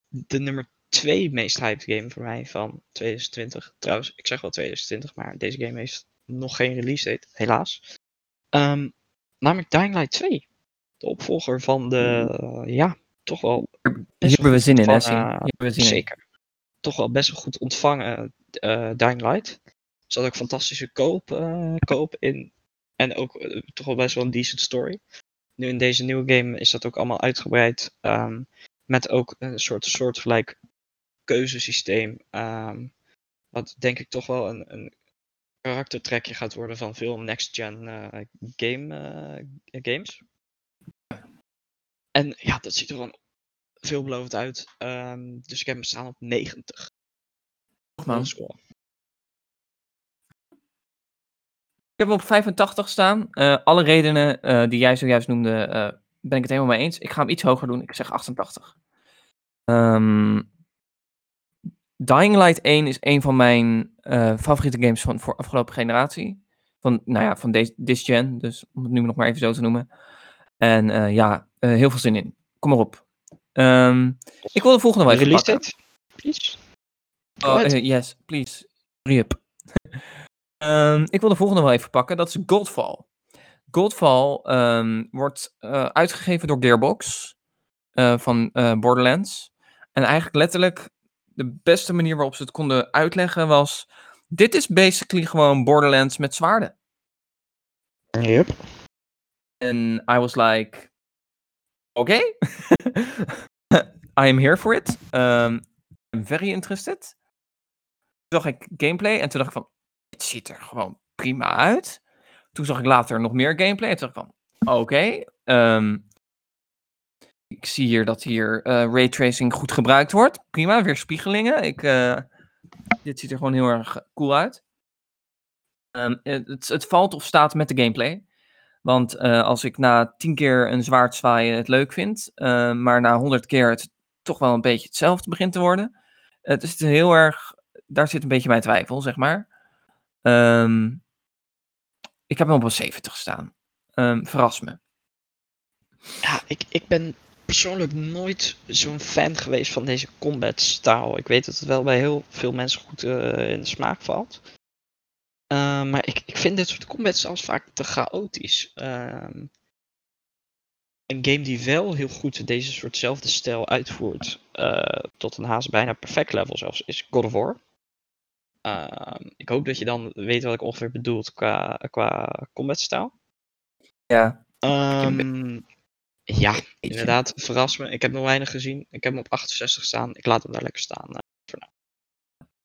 De nummer 2 meest hyped game voor mij van 2020. Trouwens, ik zeg wel 2020, maar deze game heeft nog geen release date, helaas. Um, namelijk Dying Light 2. De opvolger van de, uh, ja, toch wel... Hier hebben we zin in, hè? Zeker. In. Toch wel best wel goed ontvangen uh, Dying Light. Er zat ook fantastische koop, uh, koop in. En ook toch wel best wel een decent story. Nu in deze nieuwe game is dat ook allemaal uitgebreid. Um, met ook een soort soortgelijk keuzesysteem. Um, wat denk ik toch wel een, een karaktertrekje gaat worden van veel next-gen uh, game, uh, games. En ja, dat ziet er gewoon veelbelovend uit. Um, dus ik heb hem staan op 90. Man. Ik heb hem op 85 staan. Uh, alle redenen die jij zojuist noemde, ben ik het helemaal mee eens. Ik ga hem iets hoger doen. Ik zeg 88. Um, Dying Light 1 is een van mijn uh, favoriete games van voor afgelopen generatie. Van, nou ja, van deze this gen, dus om het nu nog maar even zo te noemen. En uh, ja, uh, heel veel zin in. Kom maar op. Um, ik wil de volgende wel even Release pakken. Please. Oh, yes, please. Up. um, [laughs] ik wil de volgende wel even pakken. Dat is Godfall. Godfall um, wordt uitgegeven door Gearbox van Borderlands. En eigenlijk letterlijk de beste manier waarop ze het konden uitleggen was: dit is basically gewoon Borderlands met zwaarden. Yep. En I was like, oké, okay. [laughs] I am here for it. Um, I'm very interested. Toen zag ik gameplay en toen dacht ik van, het ziet er gewoon prima uit. Toen zag ik later nog meer gameplay en toen dacht ik van, oké, okay, um, ik zie hier dat hier uh, raytracing goed gebruikt wordt. Prima, weer spiegelingen. Ik, uh, dit ziet er gewoon heel erg cool uit. Um, het, het, valt of staat met de gameplay. Want uh, als ik na tien keer een zwaard zwaaien het leuk vind, maar na honderd keer het toch wel een beetje hetzelfde begint te worden. Het is heel erg, daar zit een beetje mijn twijfel, zeg maar. Um, ik heb hem op een 70 staan. Um, verras me. Ja, ik, ik ben persoonlijk nooit zo'n fan geweest van deze combat style. Ik weet dat het wel bij heel veel mensen goed uh, in de smaak valt. Uh, maar ik, ik vind dit soort combat styles vaak te chaotisch. Uh, een game die wel heel goed deze soortzelfde stijl uitvoert, eh, tot een haast bijna perfect level zelfs, is God of War. Ehm, ik hoop dat je dan weet wat ik ongeveer bedoel qua, qua combat style. Ja. Um, ja, inderdaad, verras me. Ik heb nog weinig gezien. Ik heb hem op 68 staan. Ik laat hem daar lekker staan. Uh, voor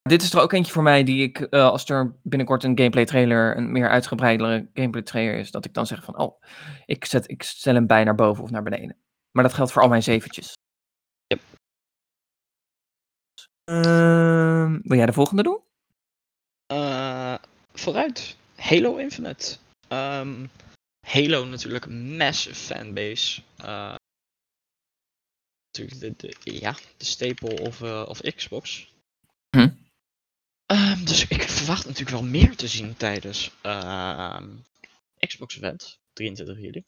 dit is er ook eentje voor mij die ik, uh, als er binnenkort een gameplay trailer, een meer uitgebreidere gameplay trailer is, dat ik dan zeg van, oh, ik, zet, ik stel hem bij naar boven of naar beneden. Maar dat geldt voor al mijn zeventjes. Yep. Uh, wil jij de volgende doen? Uh, vooruit. Halo Infinite. Um, Halo natuurlijk een massive fanbase. Uh, natuurlijk de, de, ja, de staple of, uh, of Xbox. Hm. Um, dus ik verwacht natuurlijk wel meer te zien tijdens uh, Xbox event, 23 juli.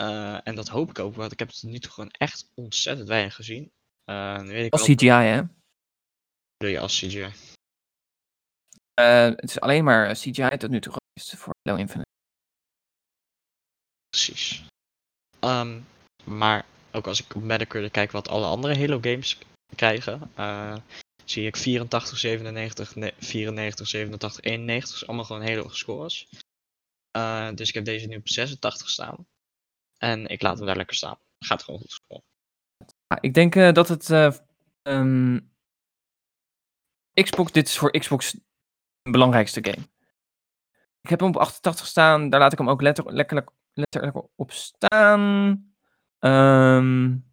Uh, en dat hoop ik ook, want ik heb het nu toch gewoon echt ontzettend weinig gezien. Weet ik als CGI, hè? Doe je als CGI? Het is alleen maar CGI tot nu toe geweest voor Halo Infinite. Precies. Um, maar ook als ik op Metacritic kijk wat alle andere Halo games krijgen, uh, zie ik 84, 97, 94, 87, 91. is allemaal gewoon hele hoge scores. Uh, dus ik heb deze nu op 86 staan. En ik laat hem daar lekker staan. Gaat gewoon goed scoren. Ja, ik denk uh, dat het. Um, Xbox, dit is voor Xbox de belangrijkste game. Ik heb hem op 88 staan. Daar laat ik hem ook letter, lekker, letterlijk op staan. Um,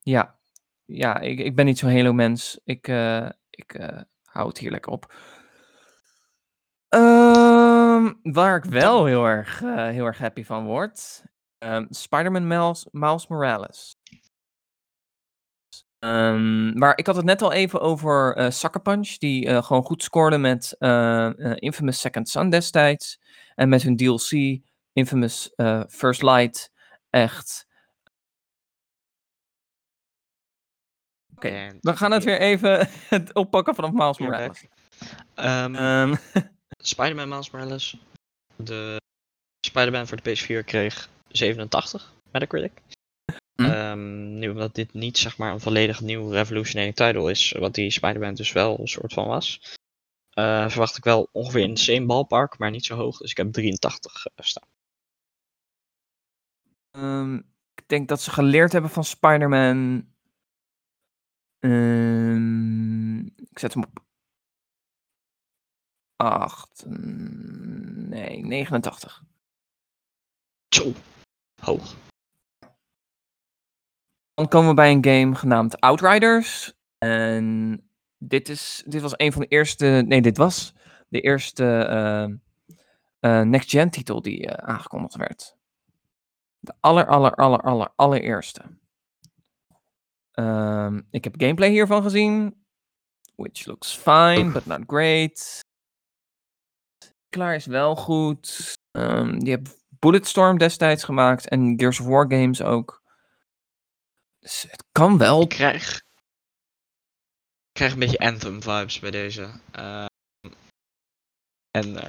ja, ja ik, ik ben niet zo'n Halo-mens. Ik, uh, ik uh, hou het hier lekker op. Um, waar ik wel heel erg, uh, heel erg happy van word. Um, Spider-Man Miles, Morales. Maar ik had het net al even over uh, Sucker Punch, die gewoon goed scoorde met Infamous Second Son destijds. En met hun DLC Infamous First Light. Echt. Oké, okay, we gaan het weer even [laughs] oppakken vanaf Miles Morales. Um, um. [laughs] Spider-Man Miles Morales. De Spider-Man voor de PS4 kreeg 87 Metacritic. Hm? Um, nu omdat dit niet zeg maar een volledig nieuw revolutionary title is, wat die Spider-Man dus wel een soort van was, uh, verwacht ik wel ongeveer in de same ballpark, maar niet zo hoog. Dus ik heb 83 staan. Um, ik denk dat ze geleerd hebben van Spider-Man. Um, ik zet hem op 8. Nee, 89. Zo, hoog. Dan komen we bij een game genaamd Outriders. En dit, is, dit was een van de eerste. Nee, dit was de eerste uh, uh, next-gen titel die uh, aangekondigd werd. De aller, aller, aller, aller, allereerste. Um, ik heb gameplay hiervan gezien. Which looks fine, but not great. Klaar is wel goed. Um, die hebben Bulletstorm destijds gemaakt en Gears of War games ook. Dus het kan wel. Ik krijg, ik krijg een beetje Anthem vibes bij deze. Uh, en uh,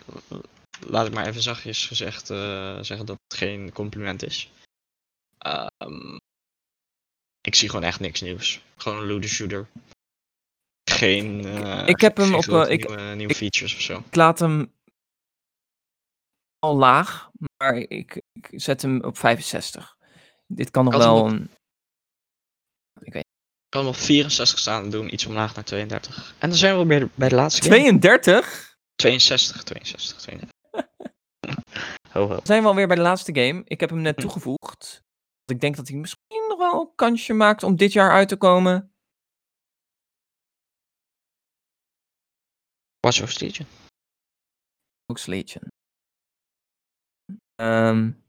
laat ik maar even zachtjes gezegd uh, zeggen dat het geen compliment is. Um, ik zie gewoon echt niks nieuws. Gewoon een looter shooter. Geen. ik heb hem op. nieuwe, ik, nieuwe features of zo. Ik laat hem al laag, maar ik, ik zet hem op 65. Dit kan nog wel op, een. Ik weet. Kan hem op 64 staan en doen iets omlaag naar 32. En dan zijn we weer bij de laatste. 32? 62, 62, 32. Ho, ho. Dan zijn we alweer bij de laatste game. Ik heb hem net hm. toegevoegd. Ik denk dat hij misschien nog wel een kansje maakt om dit jaar uit te komen. Watch Dogs Legion. Dogs Legion. Um,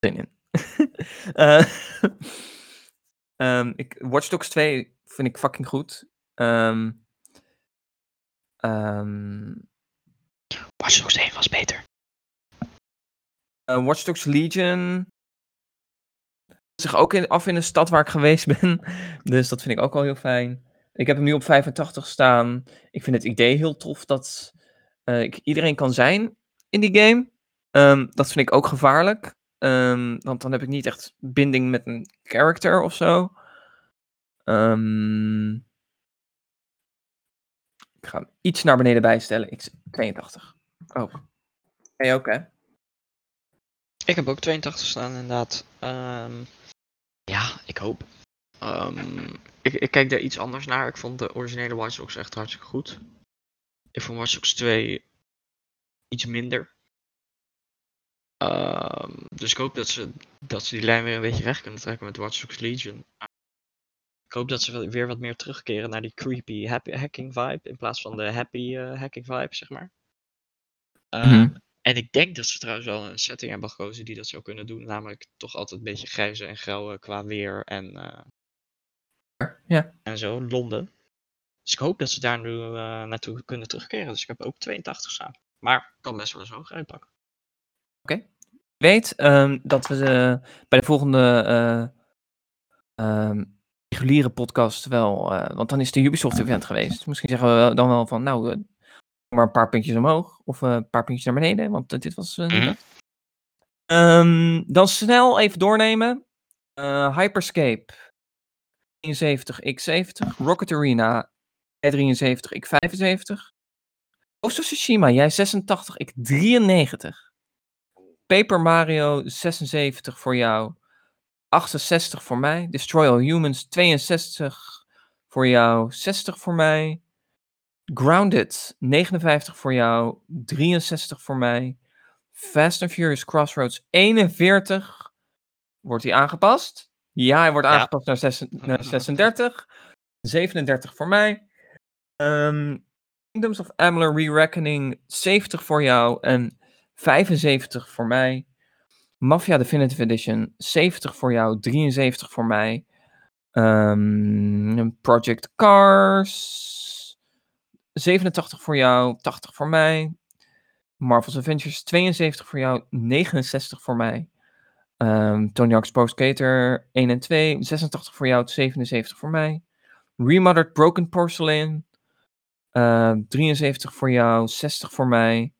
zin in. uh, [laughs] um, ik, Watch Dogs 2 vind ik fucking goed. Um, Watch Dogs 1 was beter. Uh, Watch Dogs Legion zich ook in, af in een stad waar ik geweest [laughs] ben. Dus dat vind ik ook wel heel fijn. Ik heb hem nu op 85 staan. Ik vind het idee heel tof dat uh, ik iedereen kan zijn in die game. Um, dat vind ik ook gevaarlijk. Um, want dan heb ik niet echt binding met een character of zo. Um, ik ga hem iets naar beneden bijstellen. Ik 82. Oh. Jij ook, hè? Ik heb ook 82 staan, inderdaad. Um, ja, ik hoop. Um, ik, ik kijk daar iets anders naar. Ik vond de originele Watch Dogs echt hartstikke goed. Ik vond Watch Dogs 2 iets minder. Um, dus ik hoop dat ze, dat ze die lijn weer een beetje recht kunnen trekken met Watch Dogs Legion. Ik hoop dat ze weer wat meer terugkeren naar die creepy happy hacking vibe in plaats van de happy uh, hacking vibe, zeg maar. Uh, mm -hmm. En ik denk dat ze trouwens wel een setting hebben gekozen die dat zou kunnen doen. Namelijk toch altijd een beetje grijze en grauwe qua weer en, uh, ja. en zo. Londen. Dus ik hoop dat ze daar nu uh, naartoe kunnen terugkeren. Dus ik heb ook 82 staan. Maar kan best wel eens hoger uitpakken. Oké. Okay. Weet um, dat we de, bij de volgende uh, um, reguliere podcast wel. want dan is de Ubisoft event geweest. Misschien zeggen we dan wel van. Nou, maar een paar puntjes omhoog. Of uh, een paar puntjes naar beneden. Want uh, dit was uh, mm -hmm. um, Dan snel even doornemen. Hyperscape. 73, X70. Rocket Arena. 73, X75. Ghost of Tsushima. Jij 86, ik 93. Paper Mario 76 voor jou. 68 voor mij. Destroy All Humans 62 voor jou. 60 voor mij. Grounded, 59 voor jou, 63 voor mij. Fast and Furious Crossroads, 41. Wordt hij aangepast? Ja, hij wordt aangepast ja. naar, 6, naar 36. 37 voor mij. Um, Kingdoms of Amalur Re-Reckoning, 70 voor jou en 75 voor mij. Mafia Definitive Edition, 70 voor jou, 73 voor mij. Um, Project Cars, 87 voor jou, 80 voor mij. Marvel's Avengers 72 voor jou, 69 voor mij. Um, Tony Hawk's Pro Skater 1 en 2, 86 voor jou, 77 voor mij. Remothered Broken Porcelain, uh, 73 voor jou, 60 voor mij.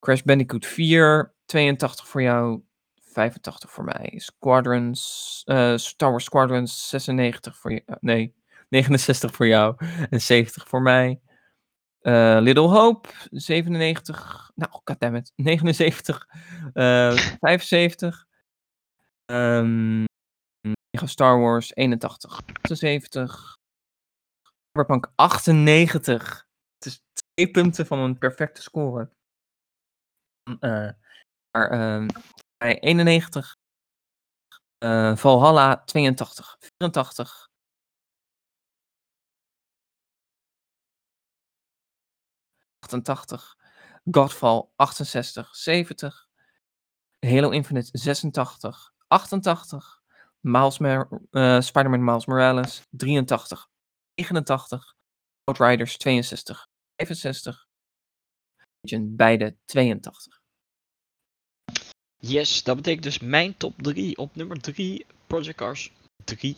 Crash Bandicoot 4, 82 voor jou, 85 voor mij. Squadrons, uh, Star Wars Squadrons 96 voor jou, nee, 69 voor jou en 70 voor mij. Uh, Little Hope, 97. Nou, goddammit. 79. Uh, 75. Um, Star Wars, 81. 78. Cyberpunk, 98. Het is twee punten van een perfecte score. Uh, maar uh, bij 91. Uh, Valhalla, 82. 84. 88, Godfall 68, 70, Halo Infinite 86, 88, Miles uh, Spider-Man Miles Morales 83, 89, Outriders 62, 65, beide 82. Yes, dat betekent dus mijn top 3. Op nummer 3 Project Cars 3.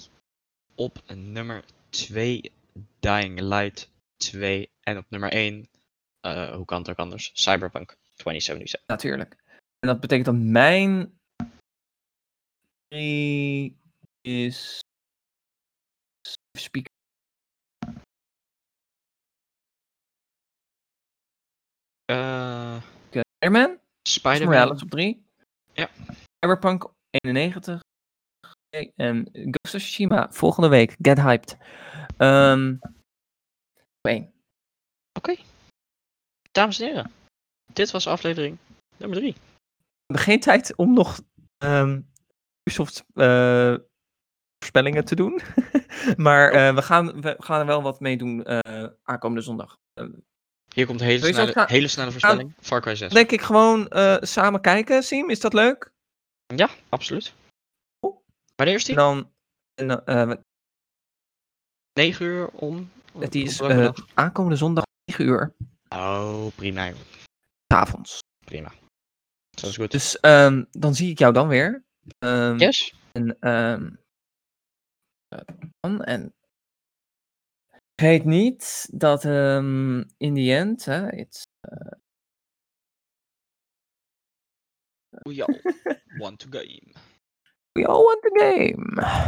Op nummer 2 Dying Light 2. En op nummer 1 uh, hoe kan het ook anders? Cyberpunk 2077. Natuurlijk. En dat betekent dat mijn is speaker. Uh, Spider-Man? Spider-Man. op 3. Ja. Cyberpunk 91. En Ghost of Tsushima volgende week. Get hyped. Um, Oké. Okay. Dames en heren, dit was aflevering nummer 3. We hebben geen tijd om nog um, Ubisoft uh, voorspellingen te doen. [laughs] maar uh, we, gaan, we gaan er wel wat mee doen uh, aankomende zondag. Hier komt een hele, snelle, gaan, hele snelle voorspelling. Gaan, Far Cry 6. Denk ik gewoon samen kijken, Siem. Is dat leuk? Ja, absoluut. Oh. Wanneer is die? Dan, dan 9 uur om. Die is aankomende zondag 9 uur. Oh, prima. Avonds. Prima. Dat is goed. Dus um, dan zie ik jou dan weer. Um, yes. En, um, en vergeet niet dat um, in the end, hè, it's, uh... We all [laughs] want to game. We all want the game.